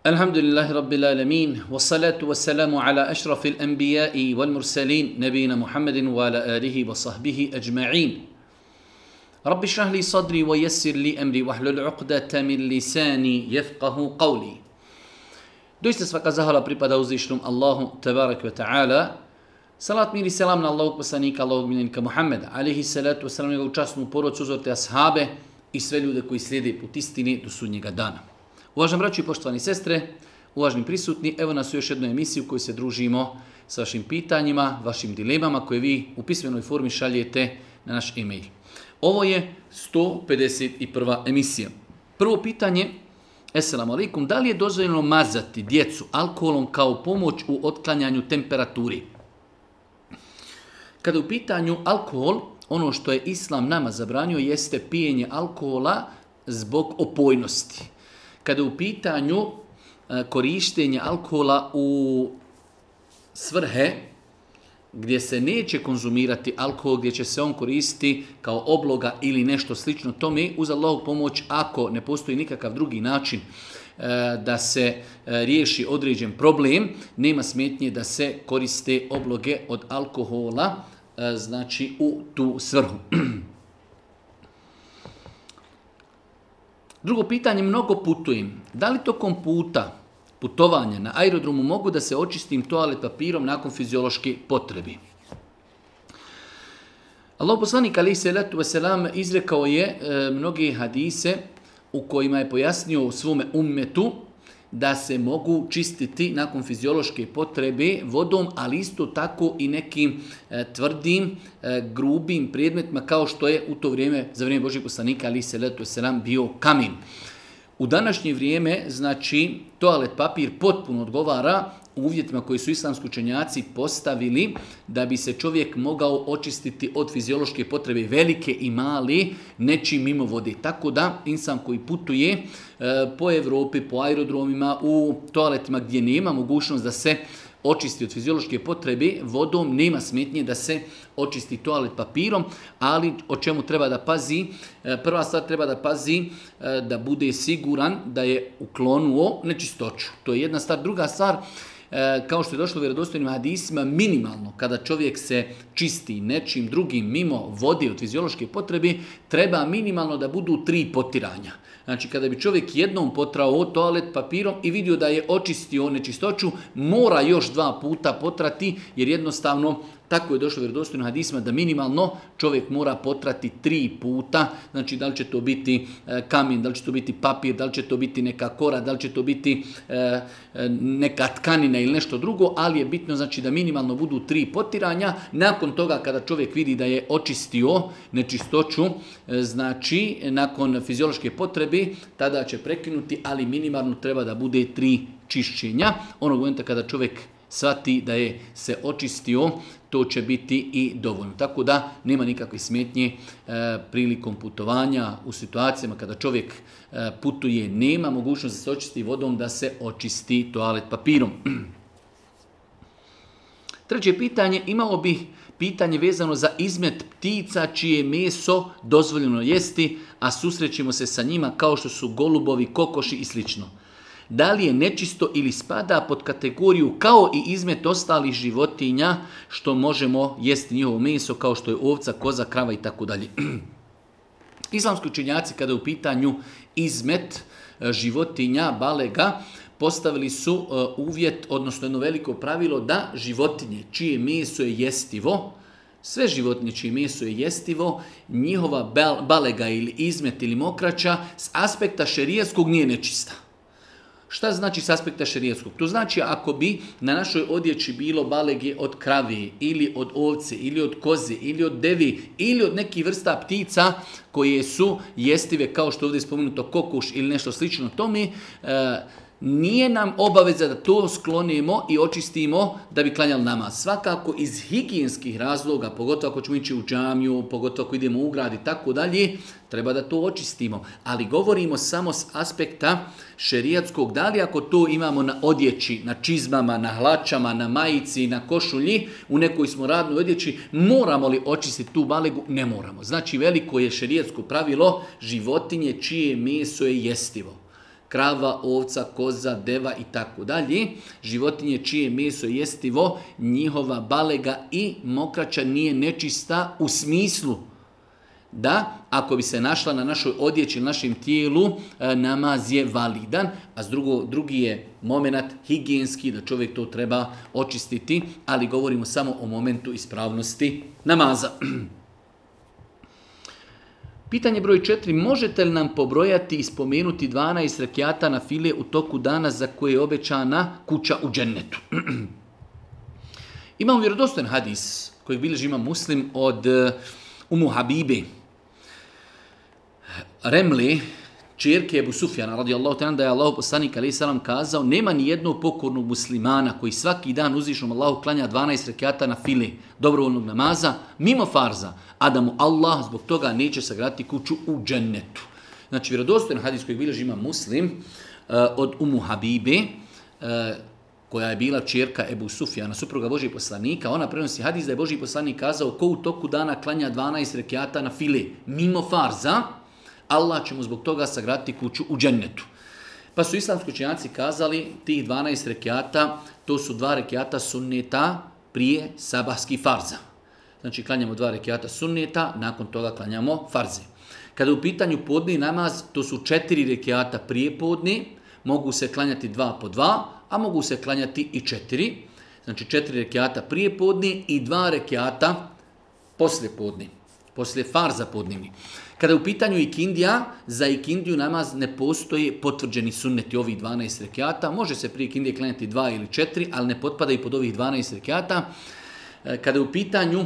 الحمد لله رب العالمين والصلاة والسلام على أشرف الأنبياء والمرسلين نبينا محمد وعلى آله وصحبه أجمعين رب اشرح لي صدري ويسر لي أمري واحلل العقدة من لساني يفقه قولي دوست سفاق زهرة بريبا الله تبارك وتعالى صلاة ميري سلام الله وبسانيك الله وبنينك محمد عليه الصلاة والسلام يقول جاسم بورو تسوزر تأصحابه إسفل يودكو يسليدي بوتستيني دسوني قدانم Uvažan braću i poštovani sestre, uvažni prisutni, evo nas u još jednu emisiju u kojoj se družimo sa vašim pitanjima, vašim dilemama koje vi u pismenoj formi šaljete na naš e-mail. Ovo je 151. emisija. Prvo pitanje, eselamu alaikum, da li je dozvoljeno mazati djecu alkoholom kao pomoć u otklanjanju temperaturi? Kada u pitanju alkohol, ono što je islam nama zabranio jeste pijenje alkohola zbog opojnosti kada je u pitanju e, korištenje alkohola u svrhe gdje se neće konzumirati alkohol, gdje će se on koristiti kao obloga ili nešto slično, to mi uz Allahog pomoć ako ne postoji nikakav drugi način e, da se e, riješi određen problem, nema smetnje da se koriste obloge od alkohola znači u tu svrhu. Drugo pitanje, mnogo putujem. Da li tokom puta putovanja na aerodromu mogu da se očistim toalet papirom nakon fiziološke potrebi? Allah poslanik Ali Selatu Veselam izrekao je e, mnogi hadise u kojima je pojasnio svome ummetu da se mogu čistiti nakon fiziološke potrebe vodom, ali isto tako i nekim e, tvrdim, e, grubim predmetima kao što je u to vrijeme, za vrijeme Božeg poslanika, ali se leto se nam bio kamen. U današnje vrijeme, znači, toalet papir potpuno odgovara uvjetima koji su islamski učenjaci postavili da bi se čovjek mogao očistiti od fiziološke potrebe velike i mali nečim mimo vode. Tako da insan koji putuje e, po Evropi, po aerodromima, u toaletima gdje nema mogućnost da se očisti od fiziološke potrebe vodom, nema smetnje da se očisti toalet papirom, ali o čemu treba da pazi? E, prva stvar treba da pazi e, da bude siguran da je uklonuo nečistoću. To je jedna stvar. Druga stvar, E, kao što je došlo u vjerodostojnim hadisima, minimalno kada čovjek se čisti nečim drugim mimo vodi od fiziološke potrebi, treba minimalno da budu tri potiranja. Znači, kada bi čovjek jednom potrao o toalet papirom i vidio da je očistio nečistoću, mora još dva puta potrati jer jednostavno Tako je došlo vjerodostojno hadisma da minimalno čovjek mora potrati tri puta, znači da li će to biti e, kamen, da li će to biti papir, da li će to biti neka kora, da li će to biti e, e, neka tkanina ili nešto drugo, ali je bitno znači da minimalno budu tri potiranja. Nakon toga kada čovjek vidi da je očistio nečistoću, znači nakon fiziološke potrebi, tada će prekinuti, ali minimalno treba da bude tri čišćenja. Onog momenta kada čovjek svati da je se očistio, to će biti i dovoljno. Tako da nema nikakve smetnje e, prilikom putovanja u situacijama kada čovjek e, putuje, nema mogućnost da se očisti vodom da se očisti toalet papirom. Treće pitanje, imao bih pitanje vezano za izmet ptica čije meso dozvoljeno jesti, a susrećimo se sa njima kao što su golubovi, kokoši i sl. Slično da li je nečisto ili spada pod kategoriju kao i izmet ostalih životinja što možemo jesti njihovo meso kao što je ovca, koza, krava i tako dalje. Islamski učenjaci kada u pitanju izmet e, životinja balega postavili su e, uvjet, odnosno jedno veliko pravilo da životinje čije meso je jestivo, sve životinje čije meso je jestivo, njihova balega ili izmet ili mokraća s aspekta šerijaskog nije nečista. Šta znači s aspekta šerijetskog? To znači ako bi na našoj odjeći bilo balege od kravi ili od ovce ili od koze ili od devi ili od nekih vrsta ptica koje su jestive kao što ovdje je spomenuto kokuš ili nešto slično tome, uh, nije nam obaveza da to sklonimo i očistimo da bi klanjali namaz. Svakako iz higijenskih razloga, pogotovo ako ćemo ići u džamiju, pogotovo ako idemo u grad i tako dalje, treba da to očistimo. Ali govorimo samo s aspekta šerijatskog, da li ako to imamo na odjeći, na čizmama, na hlačama, na majici, na košulji, u nekoj smo radnoj odjeći, moramo li očistiti tu balegu? Ne moramo. Znači veliko je šerijatsko pravilo životinje čije meso je jestivo krava, ovca, koza, deva i tako dalje. Životinje čije meso jestivo, njihova balega i mokraća nije nečista u smislu da ako bi se našla na našoj odjeći ili našem tijelu, e, namaz je validan, a drugo, drugi je moment higijenski da čovjek to treba očistiti, ali govorimo samo o momentu ispravnosti namaza. Pitanje broj četiri, možete li nam pobrojati i spomenuti 12 rekiata na file u toku dana za koje je obećana kuća u džennetu? Imam vjerodostojen hadis koji bilježi ima muslim od eh, Umu Habibi. Remli, čerke Ebu Sufjana, radi Allah, da je Allah poslanik Ali Salam kazao, nema ni jednog pokornog muslimana koji svaki dan uzvišnom Allahu klanja 12 rekiata na file dobrovoljnog namaza, mimo farza, a da mu Allah zbog toga neće sagrati kuću u džennetu. Znači, vjerodostojen hadis kojeg bilježi ima muslim uh, od Umu Habibe, uh, koja je bila čerka Ebu Sufjana, supruga Boži poslanika, ona prenosi hadis da je Boži poslanik kazao ko u toku dana klanja 12 rekiata na file mimo farza, Allah će mu zbog toga sagraditi kuću u džennetu. Pa su islamski učenjaci kazali tih 12 rekiata, to su dva rekiata sunneta prije sabahski farza. Znači klanjamo dva rekiata sunneta, nakon toga klanjamo farze. Kada u pitanju podni namaz, to su četiri rekiata prije podni, mogu se klanjati dva po dva, a mogu se klanjati i četiri. Znači četiri rekiata prije podni i dva rekiata poslije podni. Poslije farza podnevni. Kada je u pitanju ikindija, za ikindiju namaz ne postoje potvrđeni sunneti ovih 12 rekiata. Može se prije ikindije klanjati 2 ili 4, ali ne potpada i pod ovih 12 rekiata. E, kada je u pitanju e,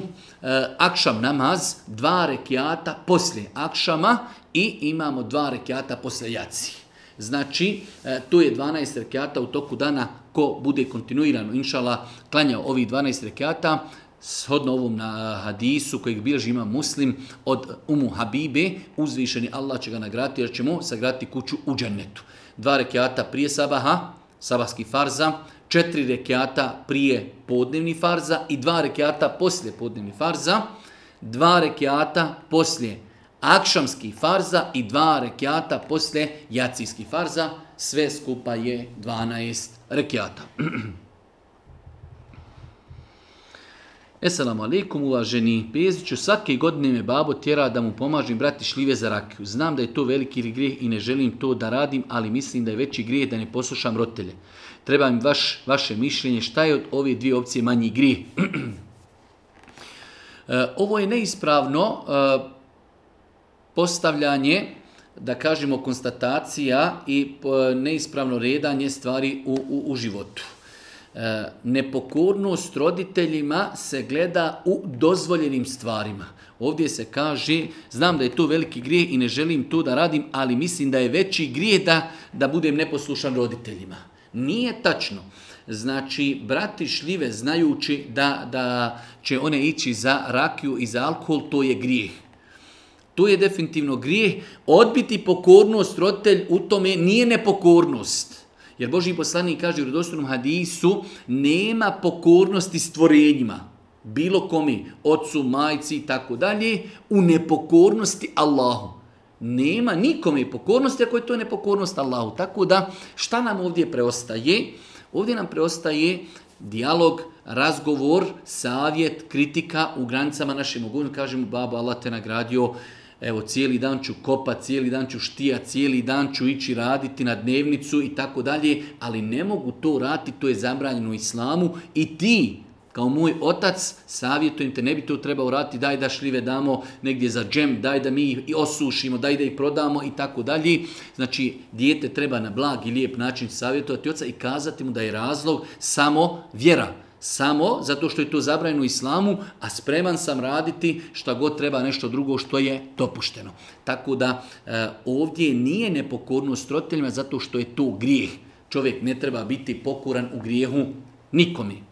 akšam namaz, dva rekiata poslije akšama i imamo dva rekiata poslije jaci. Znači, e, tu je 12 rekiata u toku dana ko bude kontinuirano, inšala, klanjao ovih 12 rekiata, shodno ovom na hadisu kojeg bilježi ima muslim od Umu Habibe, uzvišeni Allah će ga nagrati jer će mu sagrati kuću u džennetu. Dva rekiata prije sabaha, sabahski farza, četiri rekiata prije podnevni farza i dva rekiata poslije podnevni farza, dva rekiata poslije akšamski farza i dva rekiata poslije jacijski farza, sve skupa je 12 rekiata. Esalamu alaikum, uvaženi pjeziću, svake godine me babo tjera da mu pomažem brati šljive za rakiju. Znam da je to veliki grijeh i ne želim to da radim, ali mislim da je veći grijeh da ne poslušam rotelje. Treba mi vaš, vaše mišljenje šta je od ove dvije opcije manji grijeh. E, ovo je neispravno e, postavljanje, da kažemo, konstatacija i e, neispravno redanje stvari u, u, u životu. Eh, nepokornost roditeljima se gleda u dozvoljenim stvarima. Ovdje se kaže, znam da je to veliki grije i ne želim to da radim, ali mislim da je veći grije da, da budem neposlušan roditeljima. Nije tačno. Znači, brati šljive znajući da, da će one ići za rakiju i za alkohol, to je grijeh. To je definitivno grijeh. Odbiti pokornost roditelj u tome nije nepokornost. Nije nepokornost. Jer Boži poslanik kaže u rodostavnom hadisu nema pokornosti stvorenjima, bilo komi, ocu, majci i tako dalje, u nepokornosti Allahu. Nema nikome pokornosti ako je to nepokornost Allahu. Tako da, šta nam ovdje preostaje? Ovdje nam preostaje dijalog, razgovor, savjet, kritika u granicama naše mogućnosti. Kažemo, babo, Allah te nagradio, evo cijeli dan ću kopa, cijeli dan ću štija, cijeli dan ću ići raditi na dnevnicu i tako dalje, ali ne mogu to raditi, to je zabranjeno islamu i ti kao moj otac savjetujem te, ne bi to trebao raditi, daj da šljive damo negdje za džem, daj da mi ih i osušimo, daj da ih prodamo i tako dalje. Znači, dijete treba na blag i lijep način savjetovati oca i kazati mu da je razlog samo vjera samo zato što je to zabrajeno islamu, a spreman sam raditi šta god treba nešto drugo što je dopušteno. Tako da e, ovdje nije nepokornost roditeljima zato što je to grijeh. Čovjek ne treba biti pokuran u grijehu nikomi.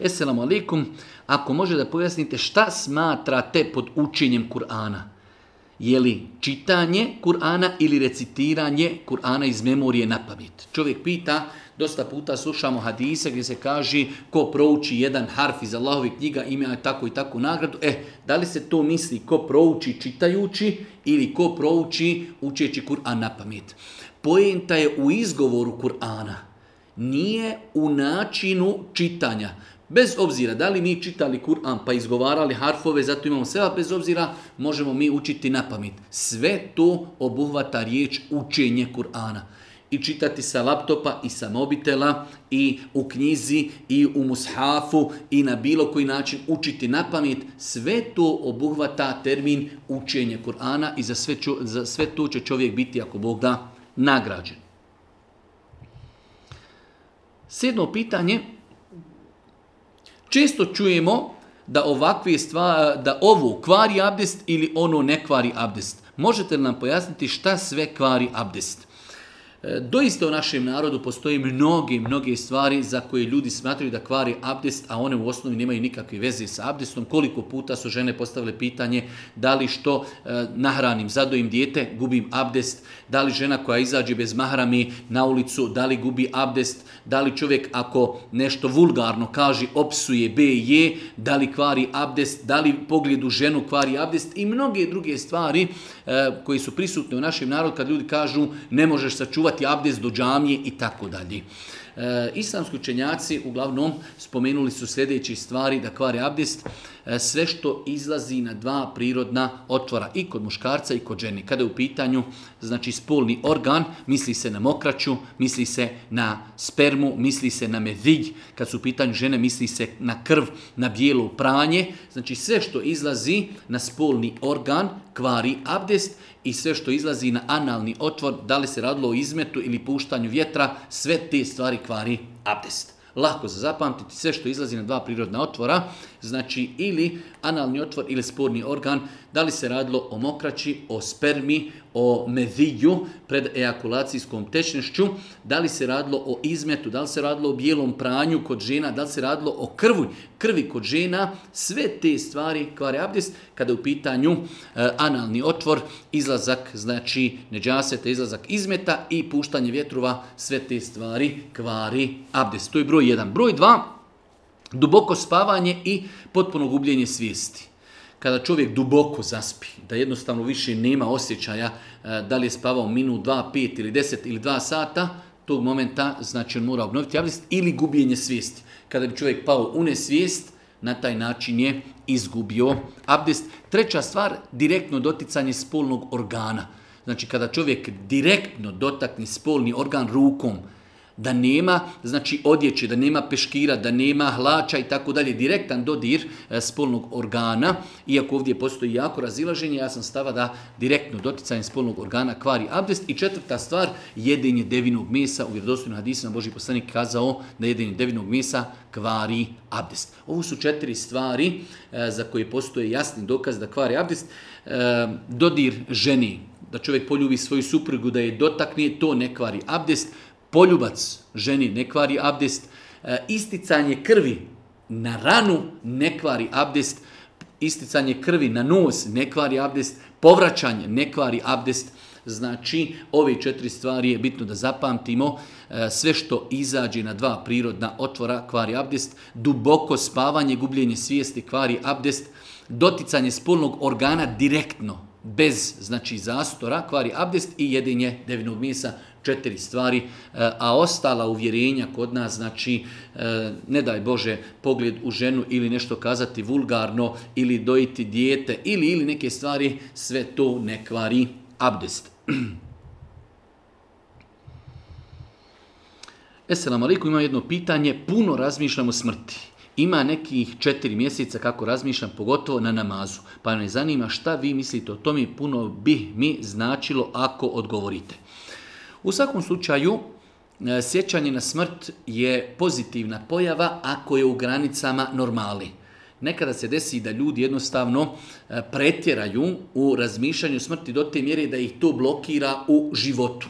Esselamu alaikum. Ako može da pojasnite šta smatrate pod učenjem Kur'ana? je li čitanje Kur'ana ili recitiranje Kur'ana iz memorije na pamet. Čovjek pita, dosta puta slušamo hadise gdje se kaže ko prouči jedan harf iz Allahove knjiga ima tako i tako nagradu. E, da li se to misli ko prouči čitajući ili ko prouči učeći Kur'an na pamet? Pojenta je u izgovoru Kur'ana. Nije u načinu čitanja. Bez obzira da li mi čitali Kur'an pa izgovarali harfove, zato imamo seba bez obzira, možemo mi učiti na pamet. Sve to obuhvata riječ učenje Kur'ana. I čitati sa laptopa i sa mobitela i u knjizi i u mushafu i na bilo koji način učiti na pamet. Sve to obuhvata termin učenje Kur'ana i za sve, za sve to će čovjek biti, ako Bog da, nagrađen. Sedno pitanje Često čujemo da ovakve stvari, da ovo kvari abdest ili ono ne kvari abdest. Možete li nam pojasniti šta sve kvari abdest? E, doista u našem narodu postoji mnoge, mnoge stvari za koje ljudi smatraju da kvari abdest, a one u osnovi nemaju nikakve veze sa abdestom. Koliko puta su žene postavile pitanje da li što e, nahranim, zadojim dijete, gubim abdest, da li žena koja izađe bez mahrami na ulicu, da li gubi abdest, da li čovjek ako nešto vulgarno kaže, opsuje B i E, da li kvari abdest, da li pogledu ženu kvari abdest i mnoge druge stvari e, koji su prisutne u našem narodu kad ljudi kažu ne možeš sačuvati čuvati abdest do džamije i tako dalje. E, islamski učenjaci uglavnom spomenuli su sljedeći stvari da kvari abdest, e, sve što izlazi na dva prirodna otvora i kod muškarca i kod žene. Kada je u pitanju znači spolni organ, misli se na mokraću, misli se na spermu, misli se na medilj, kad su u pitanju žene misli se na krv, na bijelo pranje, znači sve što izlazi na spolni organ kvari abdest i sve što izlazi na analni otvor, da li se radilo o izmetu ili puštanju vjetra, sve te stvari kvari abdest. Lako za zapamtiti sve što izlazi na dva prirodna otvora, znači ili analni otvor ili sporni organ, da li se radilo o mokraći, o spermi, o mediju pred ejakulacijskom tečnešću, da li se radilo o izmetu, da li se radilo o bijelom pranju kod žena, da li se radilo o krvu, krvi kod žena, sve te stvari kvare abdest kada je u pitanju e, analni otvor, izlazak, znači neđaseta, izlazak izmeta i puštanje vjetrova, sve te stvari kvari abdest. To je broj 1. Broj 2, duboko spavanje i potpuno gubljenje svijesti kada čovjek duboko zaspi, da jednostavno više nema osjećaja e, da li je spavao minut, dva, pet ili deset ili dva sata, tog momenta znači on mora obnoviti javnost ili gubijenje svijesti. Kada bi čovjek pao u nesvijest, na taj način je izgubio abdest. Treća stvar, direktno doticanje spolnog organa. Znači, kada čovjek direktno dotakni spolni organ rukom, da nema znači odjeće, da nema peškira, da nema hlača i tako dalje, direktan dodir e, spolnog organa, iako ovdje postoji jako razilaženje, ja sam stava da direktno doticanje spolnog organa kvari abdest. I četvrta stvar, jedenje devinog mesa, u vjerovostojnom hadisima Boži poslanik kazao da jedenje devinog mesa kvari abdest. Ovo su četiri stvari e, za koje postoje jasni dokaz da kvari abdest. E, dodir ženi, da čovjek poljubi svoju suprugu, da je dotakne, to ne kvari abdest, poljubac ženi ne kvari abdest, e, isticanje krvi na ranu ne kvari abdest, isticanje krvi na nos ne kvari abdest, povraćanje ne kvari abdest. Znači, ove četiri stvari je bitno da zapamtimo. E, sve što izađe na dva prirodna otvora kvari abdest, duboko spavanje, gubljenje svijesti kvari abdest, doticanje spolnog organa direktno, bez znači zastora, kvari abdest i jedinje devinog mjesa, četiri stvari, e, a ostala uvjerenja kod nas, znači, e, ne daj Bože, pogled u ženu ili nešto kazati vulgarno, ili dojiti dijete, ili, ili neke stvari, sve to ne kvari abdest. Esselamu alaikum, imam jedno pitanje, puno razmišljamo smrti. Ima nekih četiri mjeseca kako razmišljam, pogotovo na namazu. Pa ne zanima šta vi mislite o tome, puno bi mi značilo ako odgovorite. U svakom slučaju, e, sjećanje na smrt je pozitivna pojava ako je u granicama normali. Nekada se desi da ljudi jednostavno e, pretjeraju u razmišljanju smrti do te mjere da ih to blokira u životu.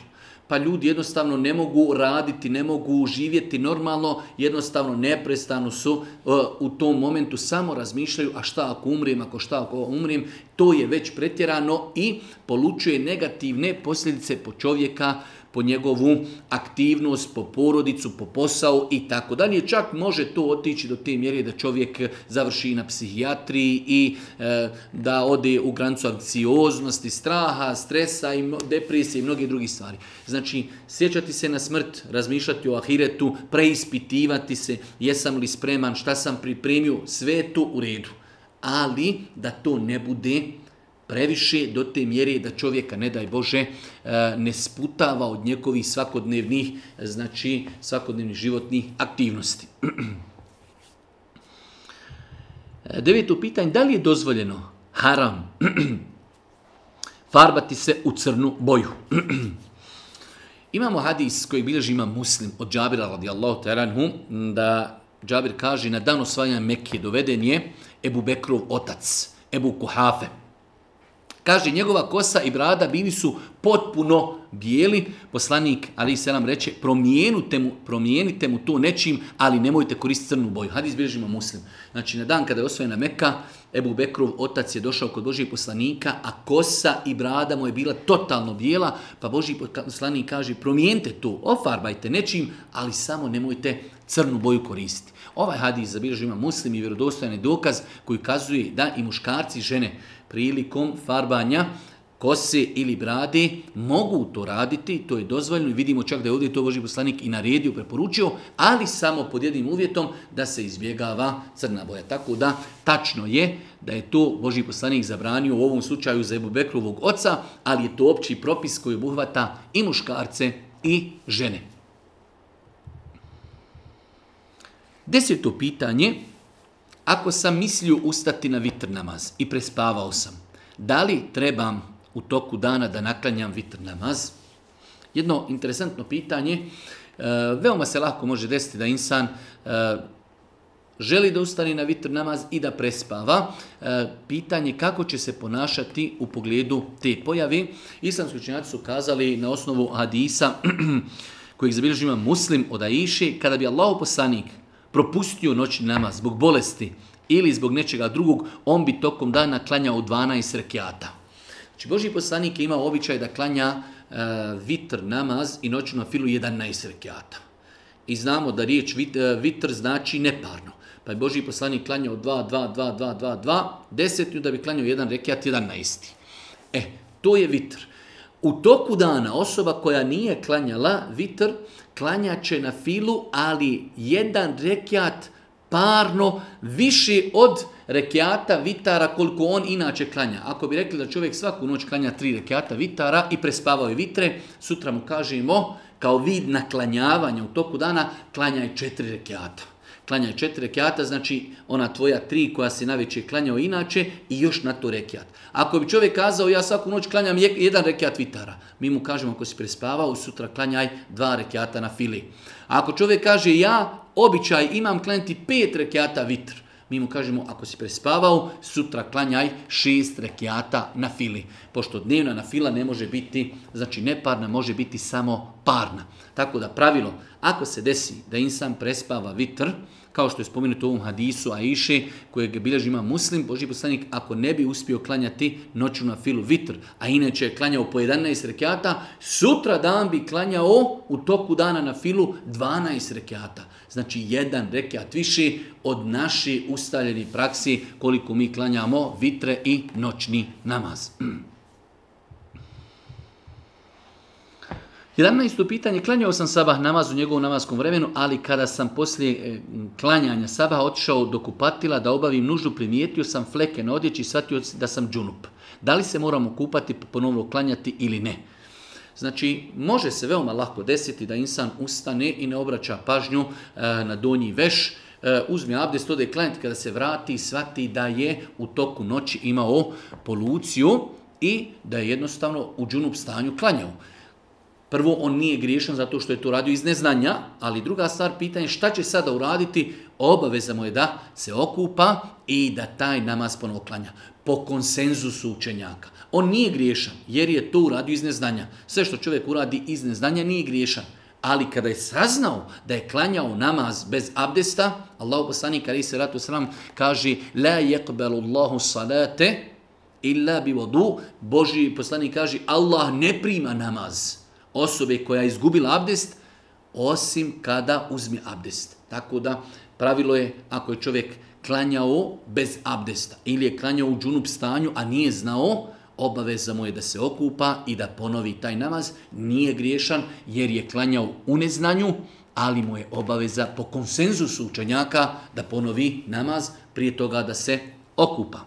Pa ljudi jednostavno ne mogu raditi, ne mogu živjeti normalno, jednostavno neprestano su e, u tom momentu, samo razmišljaju a šta ako umrem, ako šta ako umrem, to je već pretjerano i polučuje negativne posljedice po čovjeka, po njegovu aktivnost, po porodicu, po posao i tako dalje. Čak može to otići do te mjere da čovjek završi na psihijatriji i e, da ode u grancu akcioznosti, straha, stresa, i depresije i mnoge drugi stvari. Znači, sjećati se na smrt, razmišljati o ahiretu, preispitivati se, jesam li spreman, šta sam pripremio, sve to u redu. Ali da to ne bude previše do te mjere da čovjeka, ne daj Bože, e, ne sputava od njekovih svakodnevnih, znači svakodnevnih životnih aktivnosti. E, deveto pitanje, da li je dozvoljeno haram farbati se u crnu boju? Imamo hadis koji bilježi ima muslim od Džabira radijallahu teranhu, da Džabir kaže, na dan osvajanja Mekije doveden je Ebu Bekrov otac, Ebu Kuhafe, Kaže, njegova kosa i brada bili su potpuno bijeli. Poslanik Ali se nam reče, promijenite mu, promijenite mu to nečim, ali nemojte koristiti crnu boju. Hadi izbježimo muslim. Znači, na dan kada je osvojena Meka, Ebu Bekrov, otac je došao kod Božijeg poslanika, a kosa i brada mu je bila totalno bijela, pa Božiji poslanik kaže, promijenite to, ofarbajte nečim, ali samo nemojte crnu boju koristiti. Ovaj hadis zabilježi ima muslim i vjerodostojan dokaz koji kazuje da i muškarci i žene prilikom farbanja kose ili brade, mogu to raditi, to je dozvoljno, vidimo čak da je ovdje to Boži poslanik i naredio, preporučio, ali samo pod jednim uvjetom da se izbjegava crna boja. Tako da, tačno je da je to Boži poslanik zabranio u ovom slučaju za Ebu Bekrovog oca, ali je to opći propis koji obuhvata i muškarce i žene. Deseto pitanje je ako sam mislio ustati na vitr namaz i prespavao sam, da li trebam u toku dana da naklanjam vitr namaz? Jedno interesantno pitanje, e, veoma se lako može desiti da insan e, želi da ustane na vitr namaz i da prespava. E, pitanje kako će se ponašati u pogledu te pojave. Islamski učinjaci su kazali na osnovu hadisa kojeg zabilježi ima muslim od Aiši, kada bi Allah poslanik propustio noćni namaz zbog bolesti ili zbog nečega drugog, on bi tokom dana klanjao 12 rekiata. Znači, Boži poslanik je imao običaj da klanja e, vitr namaz i noću na filu 11 rekiata. I znamo da riječ vit, e, vitr znači neparno. Pa je Boži poslanik klanjao 2, 2, 2, 2, 2, 10, nju da bi klanjao 1 rekiat 11. E, to je vitr. U toku dana osoba koja nije klanjala vitr, klanjaće na filu, ali jedan rekiat parno više od rekiata vitara koliko on inače klanja. Ako bi rekli da čovjek svaku noć klanja tri rekiata vitara i prespavao je vitre, sutra mu kažemo kao vid naklanjavanja u toku dana klanjaj četiri rekiata klanjaj četiri rekiata, znači ona tvoja tri koja si najveće klanjao inače i još na to rekiat. Ako bi čovjek kazao ja svaku noć klanjam jedan rekiat vitara, mi mu kažemo ako si prespavao, sutra klanjaj dva rekiata na fili. A ako čovjek kaže ja običaj imam klanjati pet rekiata vitra, Mi mu kažemo, ako si prespavao, sutra klanjaj šest rekiata na fili. Pošto dnevna na fila ne može biti, znači neparna, može biti samo parna. Tako da pravilo, ako se desi da insan prespava vitr, kao što je spomenuto u ovom hadisu Aiše, kojeg bilježi ima muslim, Boži poslanik, ako ne bi uspio klanjati noću na filu vitr, a inače je klanjao po 11 rekiata, sutra dan bi klanjao u toku dana na filu 12 rekiata. Znači jedan rekat više od naše ustaljeni praksi koliko mi klanjamo vitre i noćni namaz. 11. pitanje, klanjao sam sabah namaz u njegovom namaskom vremenu, ali kada sam poslije e, klanjanja sabaha otišao do kupatila da obavim nužu, primijetio sam fleke na odjeći i shvatio da sam džunup. Da li se moramo kupati, ponovno klanjati ili ne? Znači, može se veoma lako desiti da insan ustane i ne obraća pažnju e, na donji veš, e, uzme abdest, ode klient kada se vrati i shvati da je u toku noći imao poluciju i da je jednostavno u džunup stanju klanjao. Prvo, on nije griješan zato što je to radio iz neznanja, ali druga stvar, pitanje šta će sada uraditi, obaveza mu je da se okupa i da taj namaz ponoklanja po konsenzusu učenjaka. On nije griješan jer je to uradio iz neznanja. Sve što čovjek uradi iz neznanja nije griješan. Ali kada je saznao da je klanjao namaz bez abdesta, Allah poslani kada se ratu sram kaže La yekbelu Allahu salate illa bi vodu. Boži poslani kaže Allah ne prima namaz osobe koja je izgubila abdest osim kada uzmi abdest. Tako da, Pravilo je ako je čovjek klanjao bez abdesta ili je klanjao u džunup stanju, a nije znao, obaveza mu je da se okupa i da ponovi taj namaz, nije griješan jer je klanjao u neznanju, ali mu je obaveza po konsenzusu učenjaka da ponovi namaz prije toga da se okupa.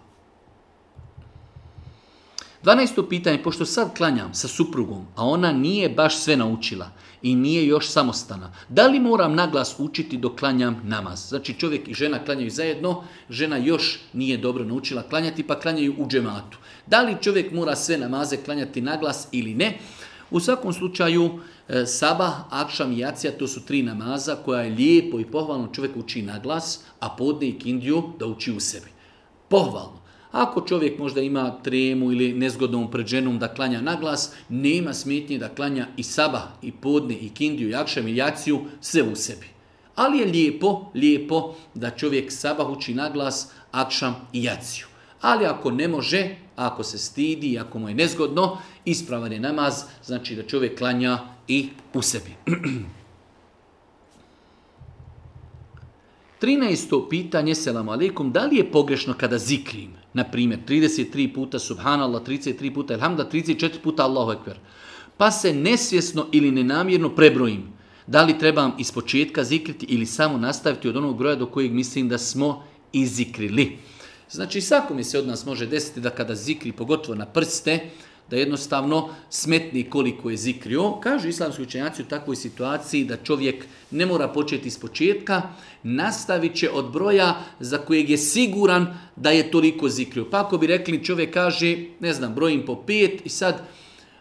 12. pitanje, pošto sad klanjam sa suprugom, a ona nije baš sve naučila i nije još samostana, da li moram naglas učiti dok klanjam namaz? Znači čovjek i žena klanjaju zajedno, žena još nije dobro naučila klanjati, pa klanjaju u džematu. Da li čovjek mora sve namaze klanjati naglas ili ne? U svakom slučaju, e, sabah, akšam i jacija, to su tri namaza koja je lijepo i pohvalno čovjek uči naglas, a podne i kindiju da uči u sebi. Pohvalno. Ako čovjek možda ima tremu ili nezgodnom prđenom da klanja na glas, nema smetnje da klanja i sabah, i podne, i kindiju, i akšam, i jaciju, sve u sebi. Ali je lijepo, lijepo da čovjek sabah uči na glas, akšam i jaciju. Ali ako ne može, ako se stidi, ako mu je nezgodno, ispravan je namaz, znači da čovjek klanja i u sebi. 13. pitanje, selamu alaikum, da li je pogrešno kada zikrim? Na primjer, 33 puta subhanallah, 33 puta elhamda, 34 puta Allahu ekber. Pa se nesvjesno ili nenamjerno prebrojim. Da li trebam iz početka zikriti ili samo nastaviti od onog broja do kojeg mislim da smo izikrili. Znači, svako mi se od nas može desiti da kada zikri, pogotovo na prste, da jednostavno smetni koliko je zikrio. Kažu islamski učenjaci u takvoj situaciji da čovjek ne mora početi iz početka, nastavit će od broja za kojeg je siguran da je toliko zikrio. Pa ako bi rekli čovjek kaže, ne znam, brojim po pet i sad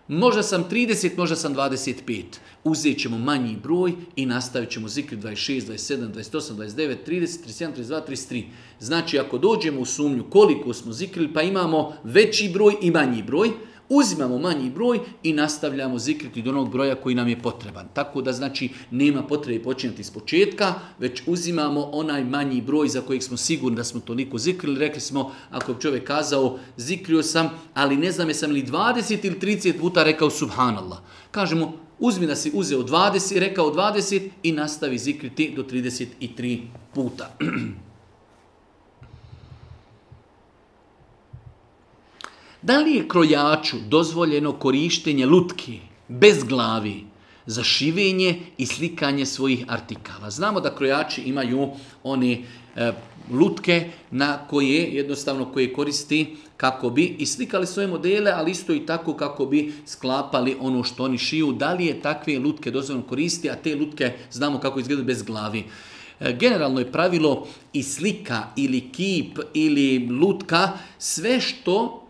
možda sam 30, možda sam 25. Uzet ćemo manji broj i nastavit ćemo zikri 26, 27, 28, 29, 30, 37, 32, 33. Znači ako dođemo u sumnju koliko smo zikrili pa imamo veći broj i manji broj, uzimamo manji broj i nastavljamo zikriti do onog broja koji nam je potreban. Tako da znači nema potrebe počinjati iz početka, već uzimamo onaj manji broj za kojeg smo sigurni da smo toliko zikrili. Rekli smo, ako bi čovjek kazao, zikrio sam, ali ne znam jesam li 20 ili 30 puta rekao subhanallah. Kažemo, uzmi da si uzeo 20, rekao 20 i nastavi zikriti do 33 puta. Da li je krojaču dozvoljeno korištenje lutke bez glavi za šivenje i slikanje svojih artikala? Znamo da krojači imaju one e, lutke na koje jednostavno koje koristi kako bi i slikali svoje modele, ali isto i tako kako bi sklapali ono što oni šiju. Da li je takve lutke dozvoljeno koristi, a te lutke znamo kako izgledaju bez glavi? E, generalno je pravilo i slika ili kip ili lutka, sve što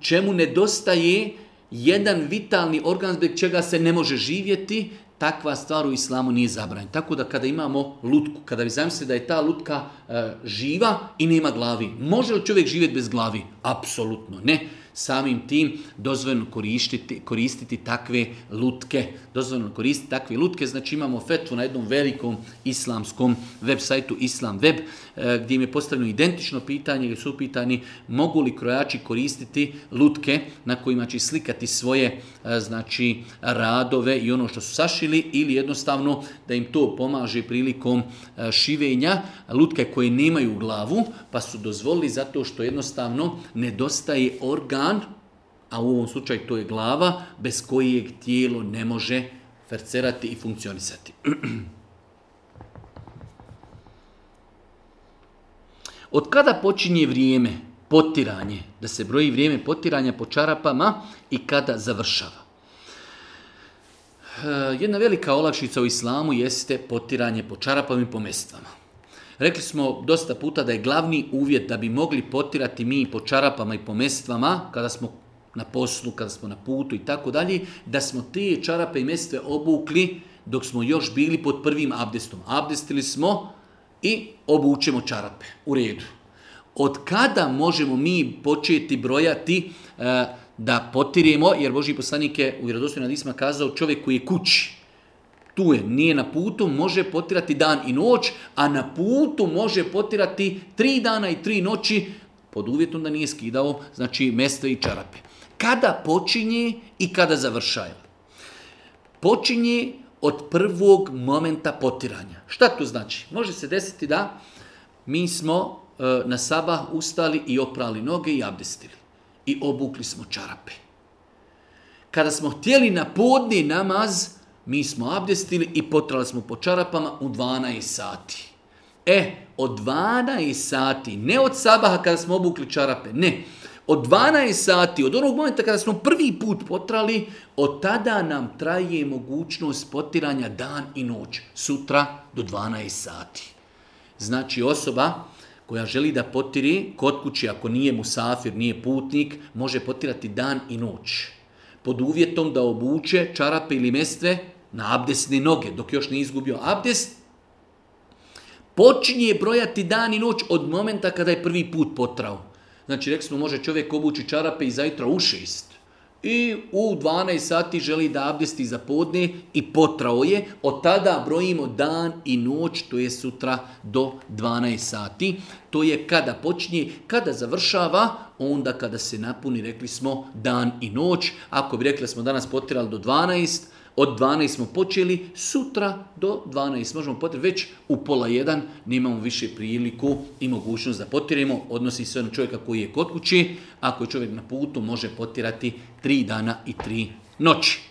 čemu nedostaje jedan vitalni organ zbog čega se ne može živjeti, takva stvar u islamu nije zabranjena. Tako da kada imamo lutku, kada vi zamislite da je ta lutka uh, živa i nema glavi, može li čovjek živjeti bez glavi? Apsolutno ne samim tim dozvoljeno koristiti, koristiti takve lutke. Dozvoljeno koristiti takve lutke, znači imamo fetvu na jednom velikom islamskom web sajtu Islam Web, e, gdje im je postavljeno identično pitanje, gdje su pitani mogu li krojači koristiti lutke na kojima će slikati svoje uh, E, znači radove i ono što su sašili ili jednostavno da im to pomaže prilikom e, šivenja lutke koje nemaju glavu pa su dozvolili zato što jednostavno nedostaje organ, a u ovom slučaju to je glava, bez kojeg tijelo ne može fercerati i funkcionisati. Od kada počinje vrijeme potiranje, da se broji vrijeme potiranja po čarapama i kada završava. E, jedna velika olakšica u islamu jeste potiranje po čarapama i po mestvama. Rekli smo dosta puta da je glavni uvjet da bi mogli potirati mi po čarapama i po mestvama, kada smo na poslu, kada smo na putu i tako dalje, da smo te čarape i mestve obukli dok smo još bili pod prvim abdestom. Abdestili smo i obučemo čarape. U redu od kada možemo mi početi brojati e, da potirjemo, jer Boži poslanik je u vjerodostojnog nadisma kazao čovjek koji je kući, tu je, nije na putu, može potirati dan i noć, a na putu može potirati tri dana i tri noći, pod uvjetom da nije skidao, znači, mjesta i čarape. Kada počinje i kada završaje? Počinje od prvog momenta potiranja. Šta to znači? Može se desiti da mi smo E, na sabah ustali i oprali noge i abdestili. I obukli smo čarape. Kada smo htjeli na podni namaz, mi smo abdestili i potrali smo po čarapama u 12 sati. E, od 12 sati, ne od sabaha kada smo obukli čarape, ne. Od 12 sati, od onog momenta kada smo prvi put potrali, od tada nam traje mogućnost potiranja dan i noć, sutra do 12 sati. Znači osoba koja želi da potiri kod kući, ako nije musafir, nije putnik, može potirati dan i noć. Pod uvjetom da obuče čarape ili mestve na abdesne noge, dok još ne izgubio abdest, počinje brojati dan i noć od momenta kada je prvi put potrao. Znači, rekli smo, može čovjek obući čarape i zajtra u šest i u 12 sati želi da abdesti za podne i potrao je, od tada brojimo dan i noć, to je sutra do 12 sati. To je kada počinje, kada završava, onda kada se napuni, rekli smo dan i noć. Ako bi rekli smo danas potirali do 12, od 12 smo počeli, sutra do 12 možemo potirati, već u pola jedan nemamo više priliku i mogućnost da potiremo. Odnosi se na čovjeka koji je kod kuće, ako je čovjek na putu, može potirati tri dana i tri noći.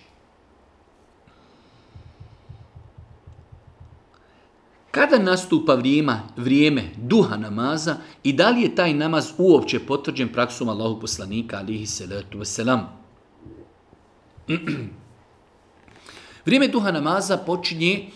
Kada nastupa vrijeme, vrijeme duha namaza i da li je taj namaz uopće potvrđen praksom Allahu poslanika alihi salatu wasalam? Vrijeme duha namaza počinje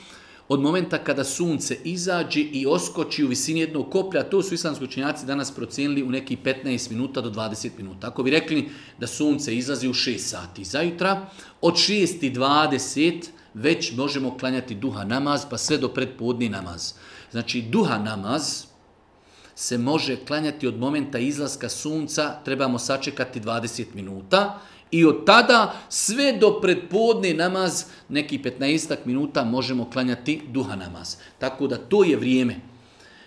od momenta kada sunce izađe i oskoči u visini jednog koplja, to su islamski učinjaci danas procijenili u neki 15 minuta do 20 minuta. Ako bi rekli da sunce izlazi u 6 sati zajutra, od 6.20 već možemo klanjati duha namaz, pa sve do predpodni namaz. Znači, duha namaz se može klanjati od momenta izlaska sunca, trebamo sačekati 20 minuta, I od tada sve do predpodne namaz, neki 15 minuta, možemo klanjati duha namaz. Tako da to je vrijeme.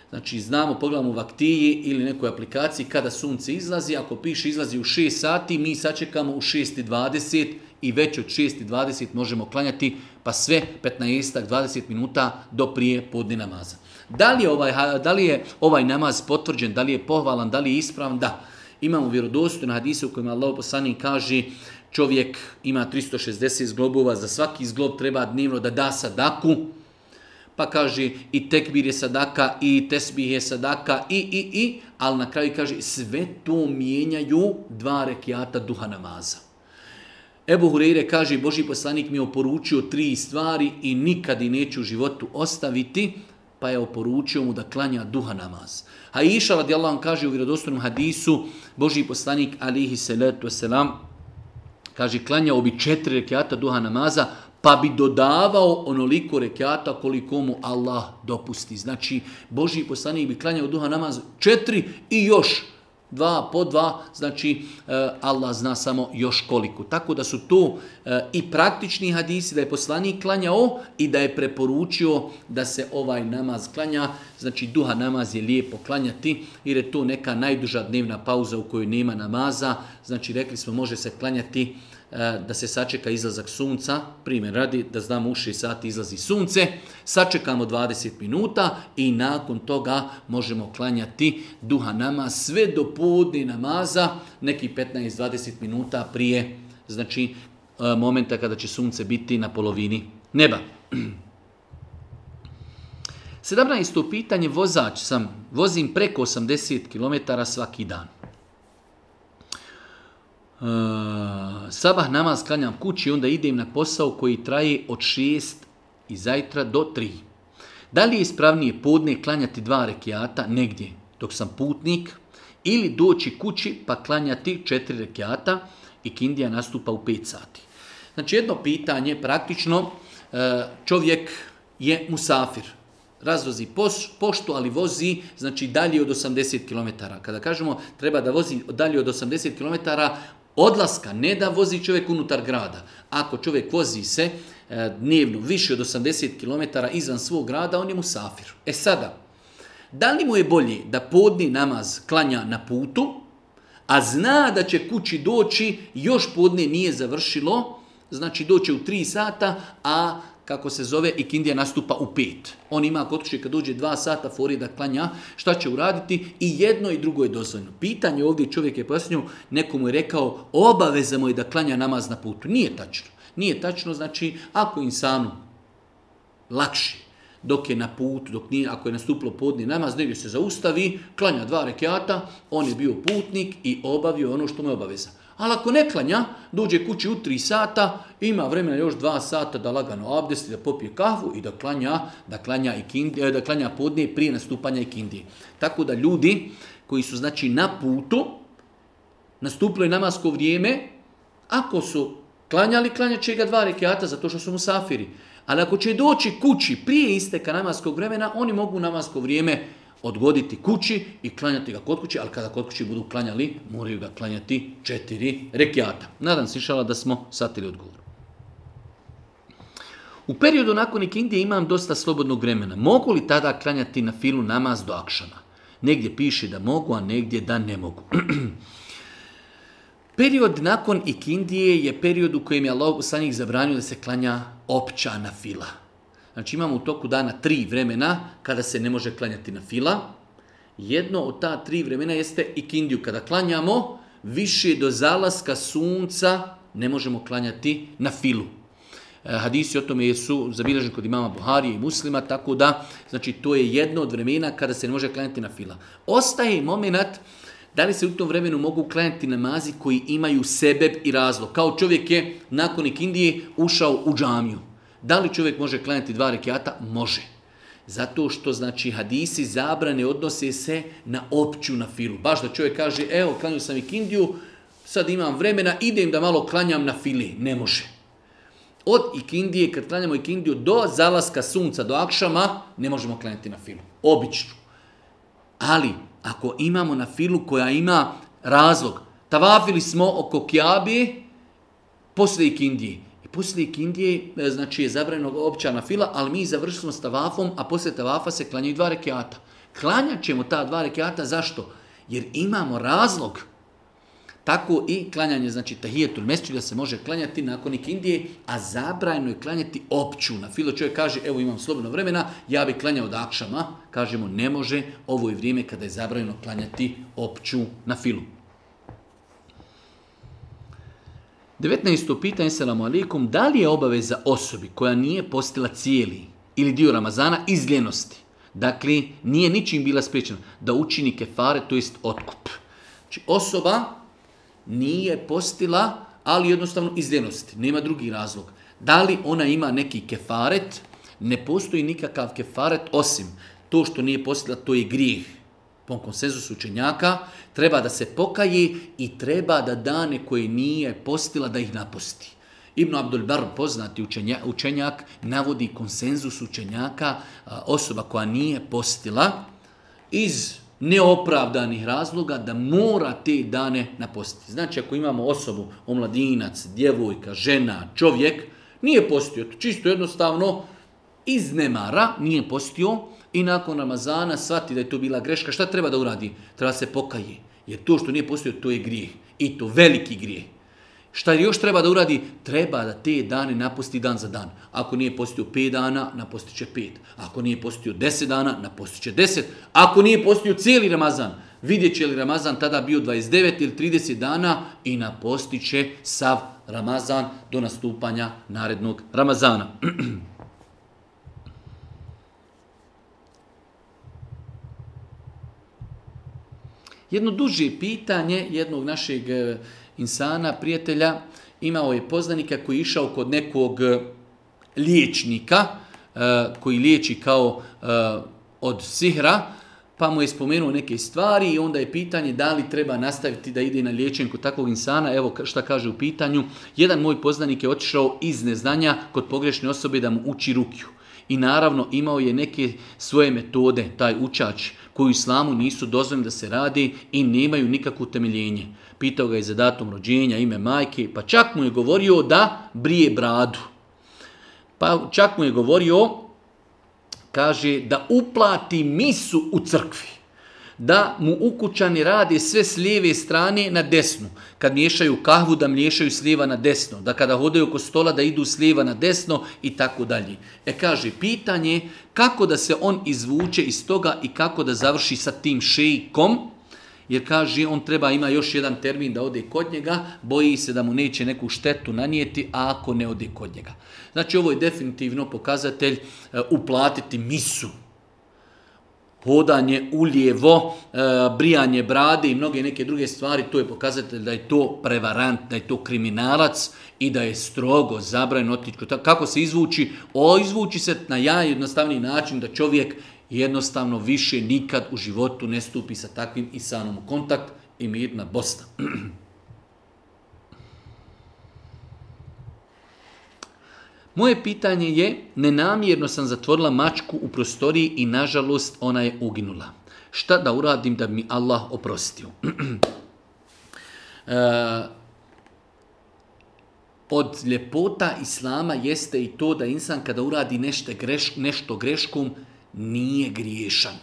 Znači znamo, pogledamo u vaktiji ili nekoj aplikaciji kada sunce izlazi. Ako piše izlazi u 6 sati, mi sačekamo u 6.20 i već od 6.20 možemo klanjati pa sve 15-20 minuta do prije podne namaza. Da li, ovaj, da li je ovaj namaz potvrđen, da li je pohvalan, da li je ispravan? Da. Da imamo vjerodostojno hadise u kojima Allah poslani kaže čovjek ima 360 zglobova, za svaki zglob treba dnevno da da sadaku, pa kaže i tekbir je sadaka, i tesbih je sadaka, i, i, i, ali na kraju kaže sve to mijenjaju dva rekiata duha namaza. Ebu Hureyre kaže, Boži poslanik mi je oporučio tri stvari i nikad i neću u životu ostaviti, pa je oporučio mu da klanja duha namaz. A iša radijallahu anhu kaže u vjerodostojnom hadisu Boži poslanik alihi salatu wasalam kaže klanjao bi četiri rekiata duha namaza pa bi dodavao onoliko rekiata koliko mu Allah dopusti. Znači Boži poslanik bi klanjao duha namaz četiri i još dva po dva, znači eh, Allah zna samo još koliko. Tako da su to eh, i praktični hadisi da je poslanik klanjao i da je preporučio da se ovaj namaz klanja. Znači duha namaz je lijepo klanjati jer je to neka najduža dnevna pauza u kojoj nema namaza. Znači rekli smo može se klanjati uh, E, da se sačeka izlazak sunca, primjer radi da znamo u 6 sati izlazi sunce, sačekamo 20 minuta i nakon toga možemo klanjati duha nama sve do podne namaza, neki 15-20 minuta prije, znači e, momenta kada će sunce biti na polovini neba. 17. pitanje, vozač sam, vozim preko 80 km svaki dan. Eh, sabah namaz klanjam kući i onda idem na posao koji traje od 6 i zajtra do 3. Da li je ispravnije podne klanjati dva rekiata negdje dok sam putnik ili doći kući pa klanjati četiri rekiata i kindija nastupa u 5 sati? Znači jedno pitanje praktično eh, čovjek je musafir. Razvozi poštu, ali vozi znači dalje od 80 km. Kada kažemo treba da vozi dalje od 80 km, odlaska, ne da vozi čovjek unutar grada. Ako čovjek vozi se e, dnevno više od 80 km izvan svog grada, on je musafir. E sada, da li mu je bolje da podni namaz klanja na putu, a zna da će kući doći, još podne nije završilo, znači doće u 3 sata, a kako se zove, ikindija nastupa u pit. On ima kod kuće kad uđe dva sata fori da klanja, šta će uraditi i jedno i drugo je dozvoljno. Pitanje ovdje čovjek je pojasnio, nekomu je rekao, obaveza mu je da klanja namaz na putu. Nije tačno. Nije tačno, znači, ako insanu lakši, dok je na putu, dok nije, ako je nastuplo podni namaz, negdje se zaustavi, klanja dva rekiata, on je bio putnik i obavio ono što mu je obaveza. Ali ako ne klanja, dođe kući u tri sata, ima vremena još dva sata da lagano abdesti, da popije kahvu i da klanja, da klanja, i kindi, eh, da klanja podnije prije nastupanja i kindije. Tako da ljudi koji su znači na putu, nastupili namasko vrijeme, ako su klanjali, klanja će ga dva rekiata zato što su mu safiri. Ali ako će doći kući prije isteka namaskog vremena, oni mogu namasko vrijeme odgoditi kući i klanjati ga kod kući, ali kada kod kući budu klanjali, moraju ga klanjati četiri rekiata. Nadam se šala da smo satili odgovor. U periodu nakon ikindije imam dosta slobodnog vremena. Mogu li tada klanjati na filu namaz do akšana? Negdje piše da mogu, a negdje da ne mogu. period nakon ikindije je period u kojem je Allah u sanjih zabranio da se klanja opća na fila. Znači imamo u toku dana tri vremena kada se ne može klanjati na fila. Jedno od ta tri vremena jeste ikindiju. Kada klanjamo, više do zalaska sunca ne možemo klanjati na filu. E, hadisi o tome su zabilježeni kod imama Buharije i muslima, tako da znači to je jedno od vremena kada se ne može klanjati na fila. Ostaje moment da li se u tom vremenu mogu klanjati namazi koji imaju sebeb i razlog. Kao čovjek je nakon ikindije ušao u džamiju. Da li čovjek može klanjati dva rekiata? Može. Zato što znači hadisi zabrane odnose se na opću na filu. Baš da čovjek kaže, evo, klanju sam ikindiju, sad imam vremena, idem da malo klanjam na fili. Ne može. Od ikindije, kad klanjamo ikindiju, do zalaska sunca, do akšama, ne možemo klanjati na filu. Obično. Ali, ako imamo na filu koja ima razlog, tavafili smo oko kjabi, poslije ikindije, poslijek Indije, e, znači je zabranjeno općana fila, ali mi završimo s tavafom, a poslije tavafa se klanjaju dva rekiata. Klanjat ćemo ta dva rekiata, zašto? Jer imamo razlog. Tako i klanjanje, znači tahijetul mesečiga se može klanjati nakonik Indije, a zabrajno je klanjati opću. Na filo čovjek kaže, evo imam slobodno vremena, ja bi klanjao dakšama. Kažemo, ne može, ovo je vrijeme kada je zabrajno klanjati opću na filu. 19. pitanje, salamu alaikum, da li je obaveza osobi koja nije postila cijeli ili dio Ramazana iz ljenosti, dakle nije ničim bila spriječena, da učini kefare, to jest otkup. Znači osoba nije postila, ali jednostavno iz ljenosti, nema drugi razlog. Da li ona ima neki kefaret, ne postoji nikakav kefaret osim to što nije postila, to je grijeh po konsenzusu učenjaka, treba da se pokaje i treba da dane koje nije postila da ih naposti. Ibn Abdul Bar, poznati učenja, učenjak, navodi konsenzus učenjaka osoba koja nije postila iz neopravdanih razloga da mora te dane napostiti. Znači, ako imamo osobu, omladinac, djevojka, žena, čovjek, nije postio, čisto jednostavno, iz nemara nije postio, i nakon Ramazana svati da je to bila greška, šta treba da uradi? Treba se pokaje. Jer to što nije postojao, to je grijeh. I to veliki grijeh. Šta još treba da uradi? Treba da te dane napusti dan za dan. Ako nije postio 5 dana, napustit će 5. Ako nije postio 10 dana, napustit će 10. Ako nije postio cijeli Ramazan, vidjet će li Ramazan tada bio 29 ili 30 dana i napustit će sav Ramazan do nastupanja narednog Ramazana. Jedno duže pitanje jednog našeg e, insana, prijatelja, imao je poznanika koji išao kod nekog e, liječnika, e, koji liječi kao od sihra, pa mu je spomenuo neke stvari i onda je pitanje da li treba nastaviti da ide na liječenje kod takvog insana. Evo šta kaže u pitanju. Jedan moj poznanik je otišao iz neznanja kod pogrešne osobe da mu uči rukju. I naravno imao je neke svoje metode, taj učač. Uh, koji u islamu nisu dozvoljeni da se radi i nemaju nikakvo utemeljenje. Pitao ga je za datum rođenja, ime majke, pa čak mu je govorio da brije bradu. Pa čak mu je govorio, kaže, da uplati misu u crkvi da mu ukućani radi sve s lijeve strane na desnu. Kad miješaju kahvu, da miješaju slijeva na desno. Da kada hodaju oko stola, da idu slijeva na desno i tako dalje. E kaže, pitanje kako da se on izvuče iz toga i kako da završi sa tim šejkom, jer kaže, on treba ima još jedan termin da ode kod njega, boji se da mu neće neku štetu nanijeti, a ako ne ode kod njega. Znači, ovo je definitivno pokazatelj uh, uplatiti misu hodanje uljevo, e, brijanje brade i mnoge neke druge stvari, to je pokazatelj da je to prevarant, da je to kriminalac i da je strogo zabrajno otičko. Kako se izvuči? O, izvuči se na jaj jednostavniji način da čovjek jednostavno više nikad u životu ne stupi sa takvim isanom u kontakt i mirna bosta. Moje pitanje je, nenamjerno sam zatvorila mačku u prostoriji i nažalost ona je uginula. Šta da uradim da mi Allah oprostio? e, od ljepota Islama jeste i to da insan kada uradi nešto, greš, nešto greškom nije griješan.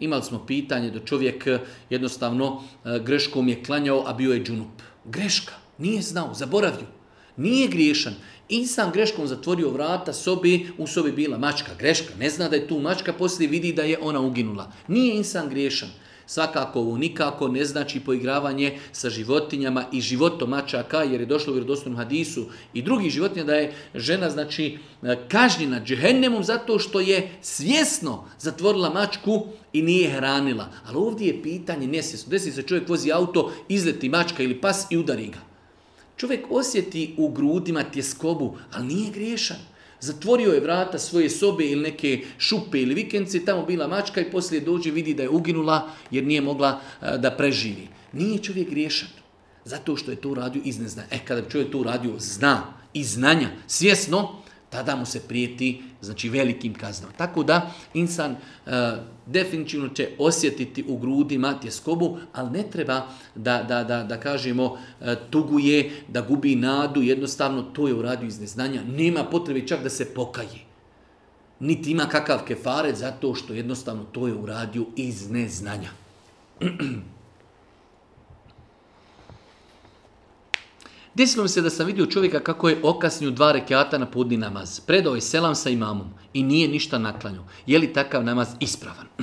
Imali smo pitanje da čovjek e, jednostavno e, greškom je klanjao, a bio je džunup. Greška, nije znao, zaboravio nije griješan. Insan greškom zatvorio vrata sobi, u sobi bila mačka greška, ne zna da je tu mačka, poslije vidi da je ona uginula. Nije insan griješan. Svakako ovo nikako ne znači poigravanje sa životinjama i životom mačaka, jer je došlo u vjerodostom hadisu i drugi životinja da je žena znači kažnjena džehennemom zato što je svjesno zatvorila mačku i nije hranila. Ali ovdje je pitanje nesvjesno. Desi se čovjek vozi auto, izleti mačka ili pas i udari ga. Čovjek osjeti u grudima tjeskobu, ali nije griješan. Zatvorio je vrata svoje sobe ili neke šupe ili vikendice, tamo bila mačka i poslije dođe vidi da je uginula jer nije mogla e, da preživi. Nije čovjek griješan. Zato što je to uradio iz neznanja. E, kada bi čovjek to uradio, zna, iz znanja, svjesno, Tada mu se prijeti znači, velikim kaznama. Tako da insan e, definitivno će osjetiti u grudi matjeskobu, ali ne treba da, da, da, da kažemo e, tuguje, da gubi nadu, jednostavno to je u radiju iz neznanja. Nema potrebe čak da se pokaje. Niti ima kakav kefaret zato što jednostavno to je u radiju iz neznanja. Desilo mi se da sam vidio čovjeka kako je okasnio dva rekiata na putni namaz. Predao je selam sa imamom i nije ništa naklanio. Je li takav namaz ispravan?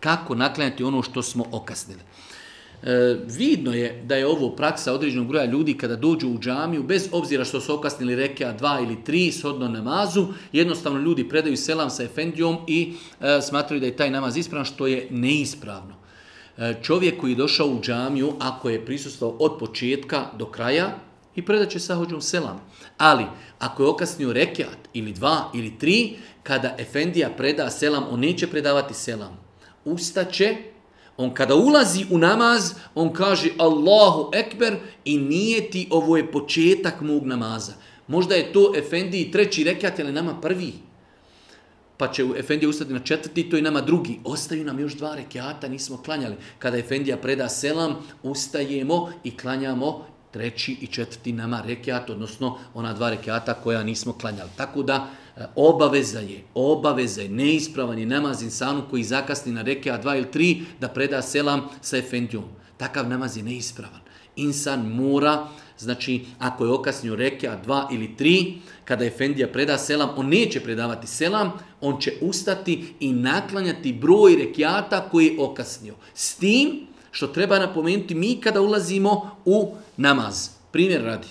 Kako naklanjati ono što smo okasnili? E, vidno je da je ovo praksa određenog broja ljudi kada dođu u džamiju, bez obzira što su okasnili reke A2 ili 3 shodno namazu, jednostavno ljudi predaju selam sa efendijom i e, smatraju da je taj namaz ispravan, što je neispravno. E, čovjek koji je došao u džamiju, ako je prisustao od početka do kraja, i predat će sahođom selam. Ali, ako je okasnio rekiat ili dva ili tri, kada Efendija preda selam, on neće predavati selam. Ustaće, on kada ulazi u namaz, on kaže Allahu Ekber i nije ti ovo je početak mog namaza. Možda je to Efendiji treći rekiat, ali nama prvi. Pa će Efendija ustati na četvrti, to je nama drugi. Ostaju nam još dva rekiata, nismo klanjali. Kada Efendija preda selam, ustajemo i klanjamo treći i četvrti nama rekiat, odnosno ona dva rekiata koja nismo klanjali. Tako da e, obaveza je, obaveza je, neispravan je namaz insanu koji zakasni na rekiat dva ili tri da preda selam sa efendijom. Takav namaz je neispravan. Insan mora, znači ako je okasnio rekiat dva ili tri, kada efendija preda selam, on neće predavati selam, on će ustati i naklanjati broj rekiata koji je okasnio. S tim što treba napomenuti mi kada ulazimo u namaz. Primjer radi,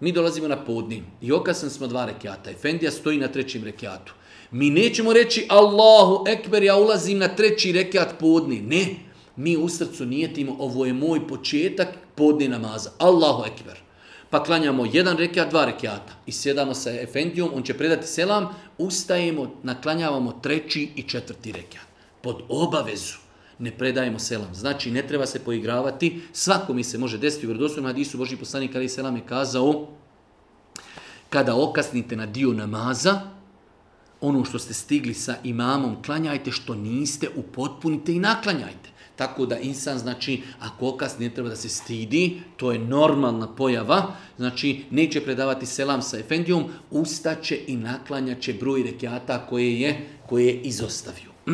mi dolazimo na podni i okasan smo dva rekiata. Efendija stoji na trećem rekiatu. Mi nećemo reći Allahu Ekber, ja ulazim na treći rekiat podni. Ne, mi u srcu nijetimo, ovo je moj početak podni namaza. Allahu Ekber. Pa klanjamo jedan rekiat, dva rekiata. I sjedamo sa Efendijom, on će predati selam, ustajemo, naklanjavamo treći i četvrti rekiat. Pod obavezu ne predajemo selam. Znači, ne treba se poigravati, svako mi se može desiti u vrdoslovnom hadisu, Boži poslanik Ali Selam je kazao, kada okasnite na dio namaza, ono što ste stigli sa imamom, klanjajte što niste, upotpunite i naklanjajte. Tako da insan, znači, ako okas ne treba da se stidi, to je normalna pojava, znači, neće predavati selam sa efendijom, ustaće i naklanjaće broj rekiata koje je, koje je izostavio.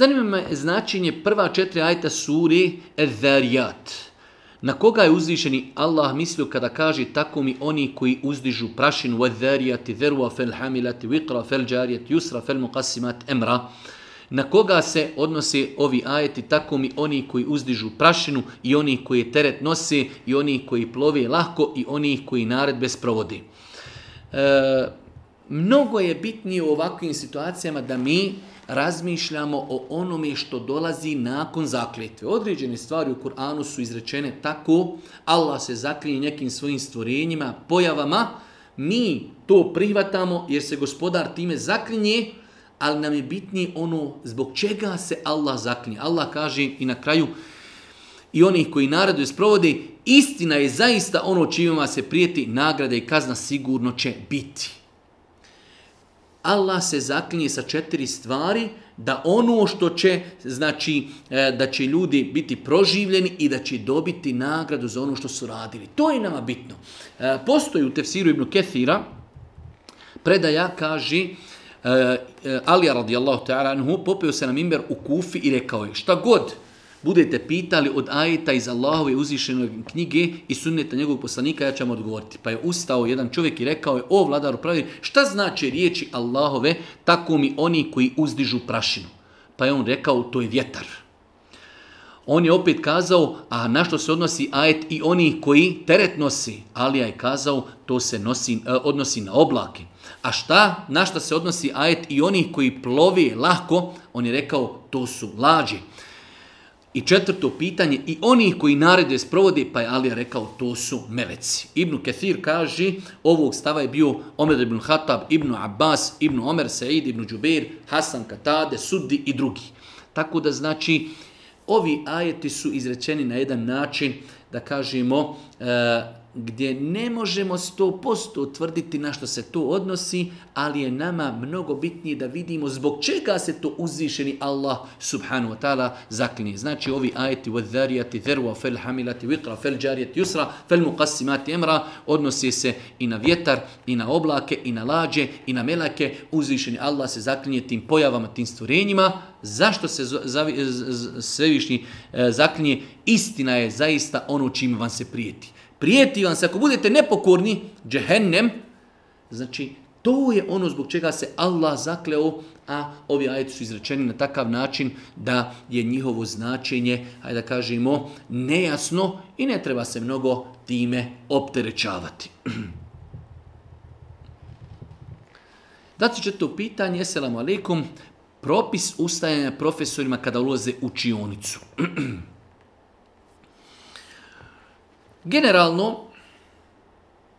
Zanima me značenje prva četiri ajta suri Ezerijat. Na koga je uzvišeni Allah mislio kada kaže tako mi oni koji uzdižu prašin u Ezerijat, Ezerua fel hamilat, Vikra fel džarijat, Jusra fel mukasimat, Emra. Na koga se odnose ovi ajeti tako mi oni koji uzdižu prašinu i oni koji teret nose i oni koji plove lahko i oni koji naredbe sprovodi. E, mnogo je bitnije u ovakvim situacijama da mi razmišljamo o onome što dolazi nakon zakljetve. Određene stvari u Kur'anu su izrečene tako, Allah se zaklije nekim svojim stvorenjima, pojavama, mi to prihvatamo jer se gospodar time zaklinje, ali nam je bitnije ono zbog čega se Allah zaklinje. Allah kaže i na kraju i onih koji naraduje sprovode, istina je zaista ono čime vam se prijeti, nagrada i kazna sigurno će biti. Allah se zaklinje sa četiri stvari da ono što će, znači, e, da će ljudi biti proživljeni i da će dobiti nagradu za ono što su radili. To je nama bitno. E, postoji u tefsiru Ibnu Kethira, predaja kaže, e, Alija radijallahu ta'ala anhu, popio se na mimber u kufi i rekao je, šta god, budete pitali od ajeta iz Allahove uzvišenoj knjige i sunneta njegovog poslanika, ja ću vam odgovoriti. Pa je ustao jedan čovjek i rekao je, o vladaru pravi, šta znači riječi Allahove, tako mi oni koji uzdižu prašinu. Pa je on rekao, to je vjetar. On je opet kazao, a na što se odnosi ajet i oni koji teret nosi? Ali je kazao, to se nosi, e, odnosi na oblake. A šta, na što se odnosi ajet i oni koji plovi lahko? On je rekao, to su lađe. I četvrto pitanje, i oni koji narede sprovode, pa je Alija rekao, to su meleci. Ibnu Ketir kaže, ovog stava je bio Omer ibn Hatab, Ibnu Abbas, Ibnu Omer, Said, Ibnu Đubeir, Hasan Katade, Suddi i drugi. Tako da znači, ovi ajeti su izrečeni na jedan način, da kažemo, e, gdje ne možemo 100% utvrditi na što se to odnosi, ali je nama mnogo bitnije da vidimo zbog čega se to uzvišeni Allah subhanahu wa ta'ala zaklini. Znači ovi ajeti وَذَّارِيَةِ ذَرْوَ فَلْحَمِلَةِ وِقْرَ فَلْجَارِيَةِ يُسْرَ فَلْمُقَسِّمَاتِ اَمْرَ odnosi se i na vjetar, i na oblake, i na lađe, i na melake. Uzvišeni Allah se zaklinje tim pojavama, tim stvorenjima. Zašto se svevišnji e, zaklinje? Istina je zaista ono čim vam se prijeti prijeti vam se ako budete nepokorni, džehennem, znači to je ono zbog čega se Allah zakleo, a ovi ajeti su izrečeni na takav način da je njihovo značenje, hajde da kažemo, nejasno i ne treba se mnogo time opterećavati. Dati će to pitanje, selamu alaikum, propis ustajanja profesorima kada ulaze u čionicu. Generalno,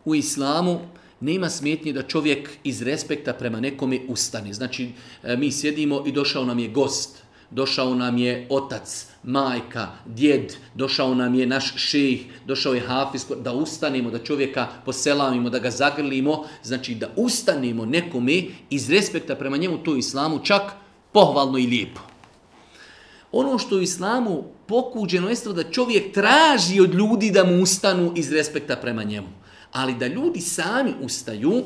u islamu nema smjetnje da čovjek iz respekta prema nekome ustane. Znači, e, mi sjedimo i došao nam je gost, došao nam je otac, majka, djed, došao nam je naš šejih, došao je hafiz, da ustanemo, da čovjeka poselamimo, da ga zagrlimo. Znači, da ustanemo nekome iz respekta prema njemu, to islamu čak pohvalno i lijepo. Ono što u islamu pokuđeno jeste da čovjek traži od ljudi da mu ustanu iz respekta prema njemu. Ali da ljudi sami ustaju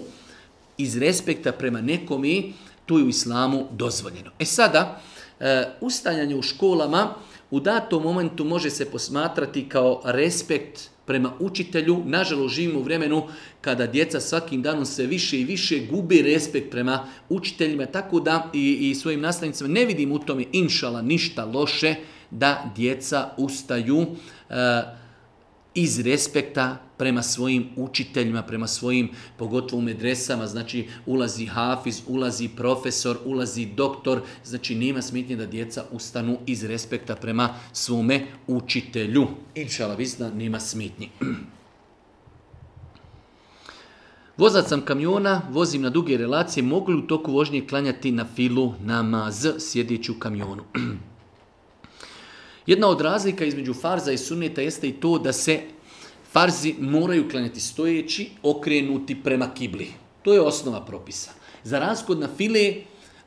iz respekta prema nekomi, to je u islamu dozvoljeno. E sada, e, ustajanje u školama u datom momentu može se posmatrati kao respekt prema učitelju. Nažalost, živimo u vremenu kada djeca svakim danom se više i više gubi respekt prema učiteljima, tako da i, i svojim nastavnicama ne vidim u tome inšala ništa loše, uh, da djeca ustaju e, iz respekta prema svojim učiteljima, prema svojim pogotovo medresama, znači ulazi hafiz, ulazi profesor, ulazi doktor, znači nema smetnje da djeca ustanu iz respekta prema svome učitelju. Inšala vizna, nema smetnje. Vozat sam kamiona, vozim na duge relacije, mogu li u toku vožnje klanjati na filu namaz sjedeći u kamionu? Jedna od razlika između farza i suneta jeste i to da se farzi moraju klanjati stojeći, okrenuti prema kibli. To je osnova propisa. Za razgod na file,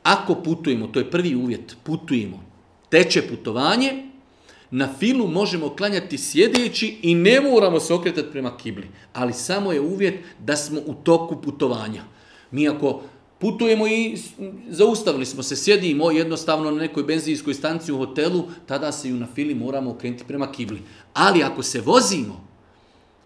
ako putujemo, to je prvi uvjet, putujemo, teče putovanje, na filu možemo klanjati sjedeći i ne moramo se okretati prema kibli. Ali samo je uvjet da smo u toku putovanja. Mi ako putujemo, putujemo i zaustavili smo se, sjedimo jednostavno na nekoj benzinskoj stanci u hotelu, tada se i u nafili moramo okrenuti prema kibli. Ali ako se vozimo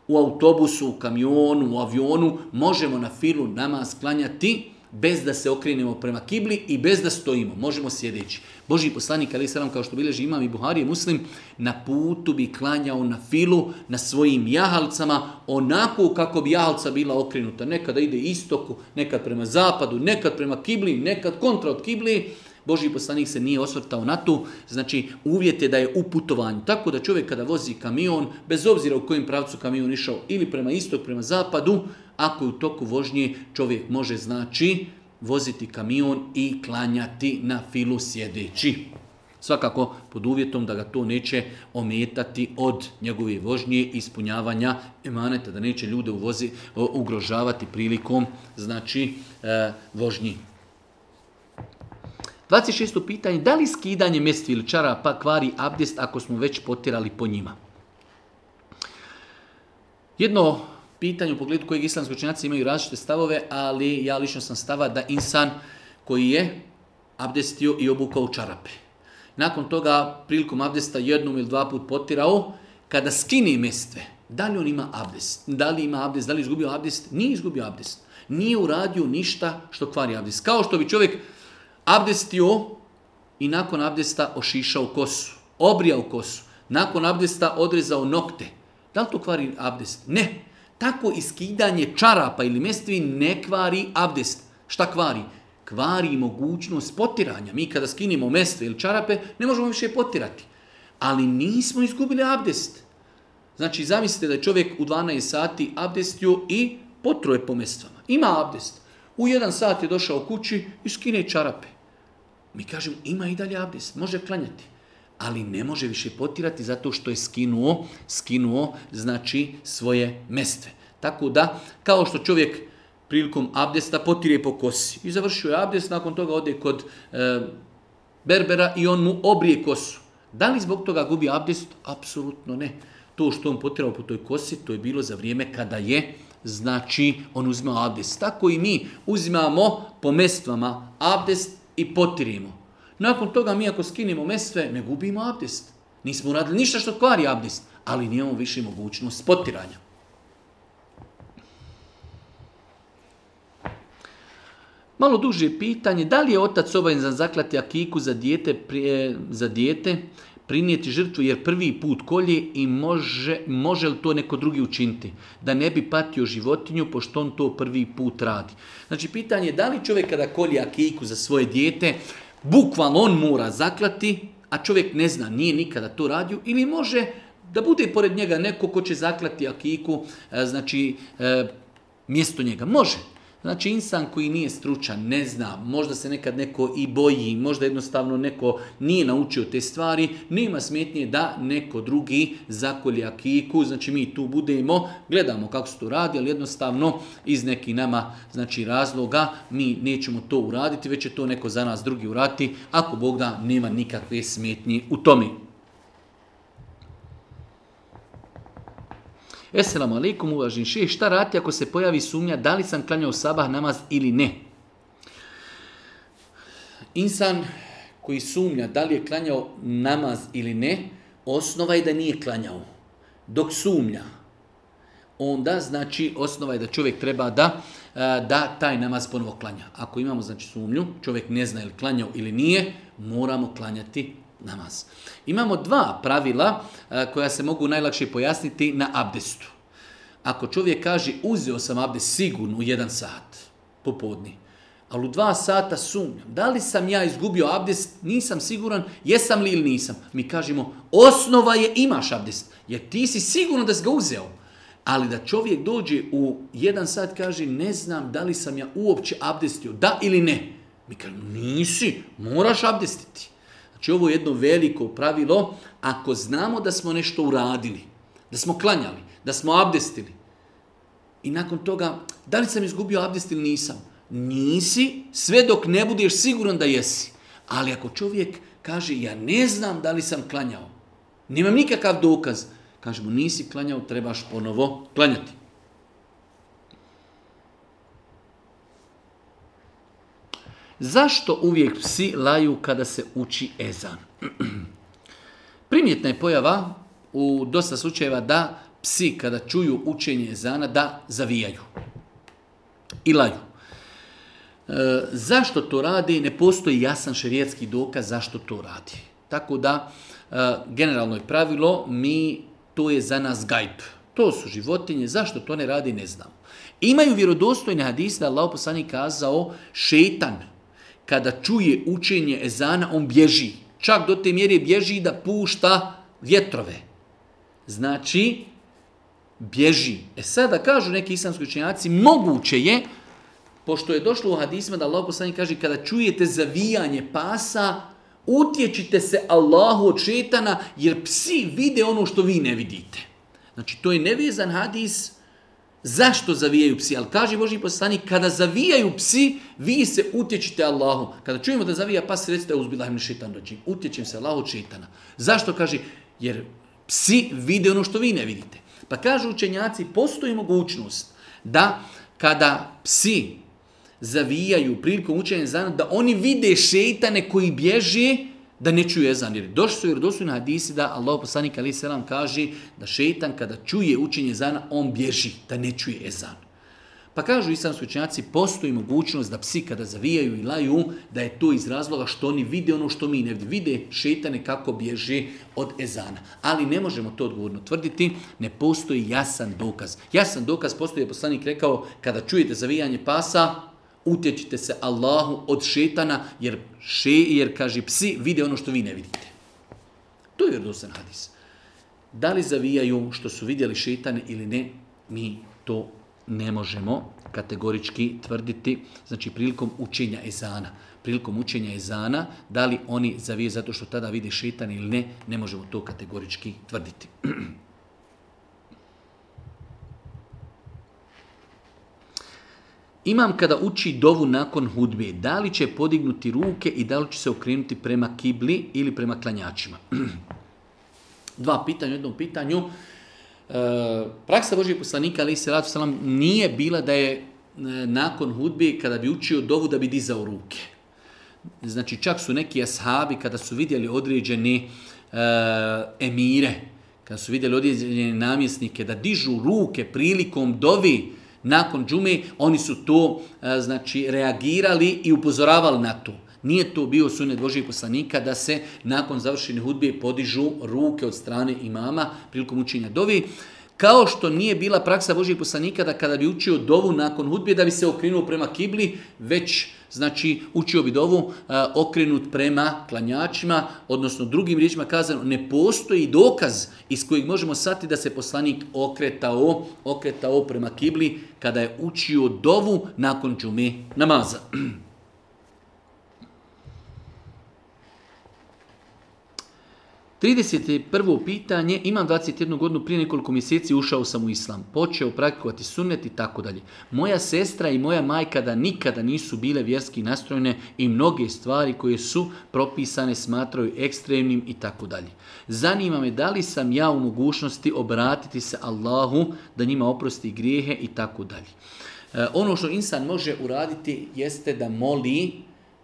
u autobusu, u kamionu, u avionu, možemo na filu nama sklanjati bez da se okrenemo prema kibli i bez da stojimo, možemo sjedeći. Boži poslanik, ali sadam, kao što bileži imam i Buhari je muslim, na putu bi klanjao na filu, na svojim jahalcama, onako kako bi jahalca bila okrenuta. Nekada ide istoku, nekad prema zapadu, nekad prema kibli, nekad kontra od kibli. Boži poslanik se nije osvrtao na to, znači uvjete da je u putovanju. Tako da čovjek kada vozi kamion, bez obzira u kojem pravcu kamion išao, ili prema istok, prema zapadu, ako je u toku vožnje čovjek može znači voziti kamion i klanjati na filu sjedeći. Svakako pod uvjetom da ga to neće ometati od njegove vožnje ispunjavanja emaneta, da neće ljude uvozi, ugrožavati prilikom znači e, vožnji. 26. pitanje, da li skidanje mjesta ili čara pa kvari abdest ako smo već potirali po njima? Jedno pitanju u pogledu kojeg islamski učinjaci imaju različite stavove, ali ja lično sam stava da insan koji je abdestio i obukao čarape. Nakon toga prilikom abdesta jednom ili dva put potirao, kada skine mestve, da li on ima abdest, da li ima abdest, da li izgubio abdest, nije izgubio abdest. Nije uradio ništa što kvari abdest. Kao što bi čovjek abdestio i nakon abdesta ošišao kosu, obrijao kosu, nakon abdesta odrezao nokte. Da li to kvari abdest? Ne. Ne. Tako iskidanje čarapa ili mestvi ne kvari abdest. Šta kvari? Kvari mogućnost potiranja. Mi kada skinimo mestve ili čarape, ne možemo više potirati. Ali nismo izgubili abdest. Znači, zamislite da je čovjek u 12 sati abdestio i potruje po mestvama. Ima abdest. U jedan sat je došao kući i skine čarape. Mi kažemo, ima i dalje abdest, može klanjati ali ne može više potirati zato što je skinuo, skinuo znači svoje mestve. Tako da, kao što čovjek prilikom abdesta potire po kosi i završio je abdest, nakon toga ode kod e, berbera i on mu obrije kosu. Da li zbog toga gubi abdest? Apsolutno ne. To što on potirao po toj kosi, to je bilo za vrijeme kada je, znači, on uzimao abdest. Tako i mi uzimamo po mestvama abdest i potirimo. Nakon toga mi ako skinemo mesve, ne gubimo abdest. Nismo uradili ništa što kvari abdest, ali nijemo više mogućnost potiranja. Malo duže pitanje, da li je otac obavezan zaklati akiku za dijete, prije, za dijete prinijeti žrtvu jer prvi put kolje i može, može li to neko drugi učiniti? Da ne bi patio životinju pošto on to prvi put radi. Znači, pitanje je da li čovjek kada kolje akiku za svoje dijete, bukvalno on mora zaklati, a čovjek ne zna, nije nikada to radio, ili može da bude pored njega neko ko će zaklati akiku, e, znači e, mjesto njega. Može, Znači, insan koji nije stručan, ne zna, možda se nekad neko i boji, možda jednostavno neko nije naučio te stvari, nema smetnje da neko drugi zakolje akiku, znači mi tu budemo, gledamo kako se to radi, ali jednostavno iz neki nama znači razloga mi nećemo to uraditi, već je to neko za nas drugi urati, ako Bog da, nema nikakve smetnje u tome. Veselamu alaikum, uvažen šeš, šta rati ako se pojavi sumnja da li sam klanjao sabah namaz ili ne? Insan koji sumnja da li je klanjao namaz ili ne, osnova je da nije klanjao. Dok sumnja, onda znači osnova je da čovjek treba da eh, da taj namaz ponovo klanja. Ako imamo znači sumnju, čovjek ne zna je li klanjao ili nije, moramo klanjati namaz. Imamo dva pravila e, koja se mogu najlakše pojasniti na abdestu. Ako čovjek kaže uzeo sam abdest sigurno u jedan sat popodni, ali u dva sata sumnjam, da li sam ja izgubio abdest, nisam siguran, jesam li ili nisam. Mi kažemo, osnova je imaš abdest, jer ti si sigurno da si ga uzeo. Ali da čovjek dođe u jedan sat kaže, ne znam da li sam ja uopće abdestio, da ili ne. Mi kažemo, nisi, moraš abdestiti. Znači ovo je jedno veliko pravilo, ako znamo da smo nešto uradili, da smo klanjali, da smo abdestili, i nakon toga, da li sam izgubio abdest ili nisam? Nisi, sve dok ne budeš siguran da jesi. Ali ako čovjek kaže, ja ne znam da li sam klanjao, nemam nikakav dokaz, kažemo, nisi klanjao, trebaš ponovo klanjati. Zašto uvijek psi laju kada se uči ezan? Primjetna je pojava u dosta slučajeva da psi kada čuju učenje ezana da zavijaju i laju. E, zašto to radi? Ne postoji jasan šerijetski dokaz zašto to radi. Tako da, e, generalno je pravilo, mi, to je za nas gajb. To su životinje, zašto to ne radi, ne znam. Imaju vjerodostojne hadise da Allah poslani kazao šetan, kada čuje učenje ezana, on bježi. Čak do te mjere bježi da pušta vjetrove. Znači, bježi. E sada kažu neki islamski učenjaci, moguće je, pošto je došlo u hadisma da Allah poslani kaže, kada čujete zavijanje pasa, utječite se Allahu od šetana, jer psi vide ono što vi ne vidite. Znači, to je nevezan hadis, Zašto zavijaju psi? Ali kaže Boži poslanik, kada zavijaju psi, vi se utječite Allahom. Kada čujemo da zavija pas, recite uzbila im šetan dođim. Utječim se Allahu šetana. Zašto kaže? Jer psi vide ono što vi ne vidite. Pa kažu učenjaci, postoji mogućnost da kada psi zavijaju prilikom učenja zana, da oni vide šetane koji bježe, da ne čuju ezan. Jer došli su, jer došli su na hadisi da Allah poslanik Ali Selam kaže da šeitan kada čuje učenje ezana, on bježi da ne čuje ezan. Pa kažu islamski učenjaci, postoji mogućnost da psi kada zavijaju i laju, da je to iz razloga što oni vide ono što mi ne vide. Vide šeitane kako bježe od ezana. Ali ne možemo to odgovorno tvrditi, ne postoji jasan dokaz. Jasan dokaz postoji, je poslanik rekao, kada čujete zavijanje pasa, utječite se Allahu od šetana, jer še, jer kaže psi, vide ono što vi ne vidite. To je vjerodostan hadis. Da li zavijaju što su vidjeli šetane ili ne, mi to ne možemo kategorički tvrditi, znači prilikom učenja ezana. Prilikom učenja ezana, da li oni zavije zato što tada vidi šetane ili ne, ne možemo to kategorički tvrditi. Imam kada uči dovu nakon hudbe, da li će podignuti ruke i da li će se okrenuti prema kibli ili prema klanjačima? Dva pitanja, jednom pitanju. E, praksa Božijeg poslanika, ali se ratu salam, nije bila da je e, nakon hudbe, kada bi učio dovu, da bi dizao ruke. Znači, čak su neki ashabi, kada su vidjeli određene e, emire, kada su vidjeli određene namjesnike, da dižu ruke prilikom dovi, nakon džume, oni su to e, znači reagirali i upozoravali na to. Nije to bio sunet Božijeg poslanika da se nakon završene hudbe podižu ruke od strane imama prilikom učinja dovi. Uh, Kao što nije bila praksa Božijeg poslanika da kada bi učio dovu nakon hudbe da bi se okrenuo prema kibli, već znači učio bi dovu a, okrenut prema klanjačima, odnosno drugim riječima kazano, ne postoji dokaz iz kojeg možemo sati da se poslanik okretao, okretao prema kibli kada je učio dovu nakon džume namaza. 31. pitanje, imam 21. godinu prije nekoliko mjeseci ušao sam u islam, počeo praktikovati sunnet i tako dalje. Moja sestra i moja majka da nikada nisu bile vjerski nastrojene i mnoge stvari koje su propisane smatraju ekstremnim i tako dalje. Zanima me da li sam ja u mogućnosti obratiti se Allahu da njima oprosti grijehe i tako dalje. E, ono što insan može uraditi jeste da moli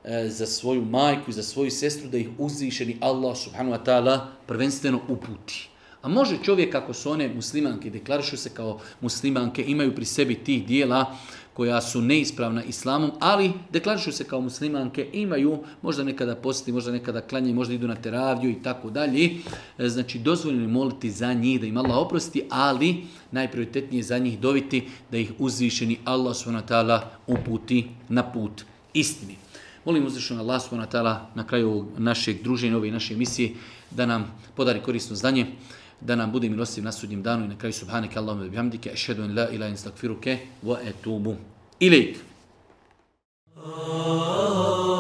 E, za svoju majku i za svoju sestru da ih uzvišeni Allah subhanahu wa ta'ala prvenstveno uputi. A može čovjek ako su one muslimanke, deklarišu se kao muslimanke, imaju pri sebi tih dijela koja su neispravna islamom, ali deklarišu se kao muslimanke, imaju, možda nekada posjeti, možda nekada klanje, možda idu na teraviju i tako dalje. E, znači, dozvoljeno je moliti za njih da im Allah oprosti, ali najprioritetnije je za njih doviti da ih uzvišeni Allah subhanahu wa ta'ala uputi na put istini. Molim uzvišnog Allah subhanahu wa ta'ala na kraju našeg druženja, ove naše emisije, da nam podari korisno znanje, da nam bude milostiv na sudnjem danu i na kraju subhanaka Allahumma wa bihamdika ashhadu an la ilaha illa anta astaghfiruka wa atubu ilayk. Oh, oh, oh.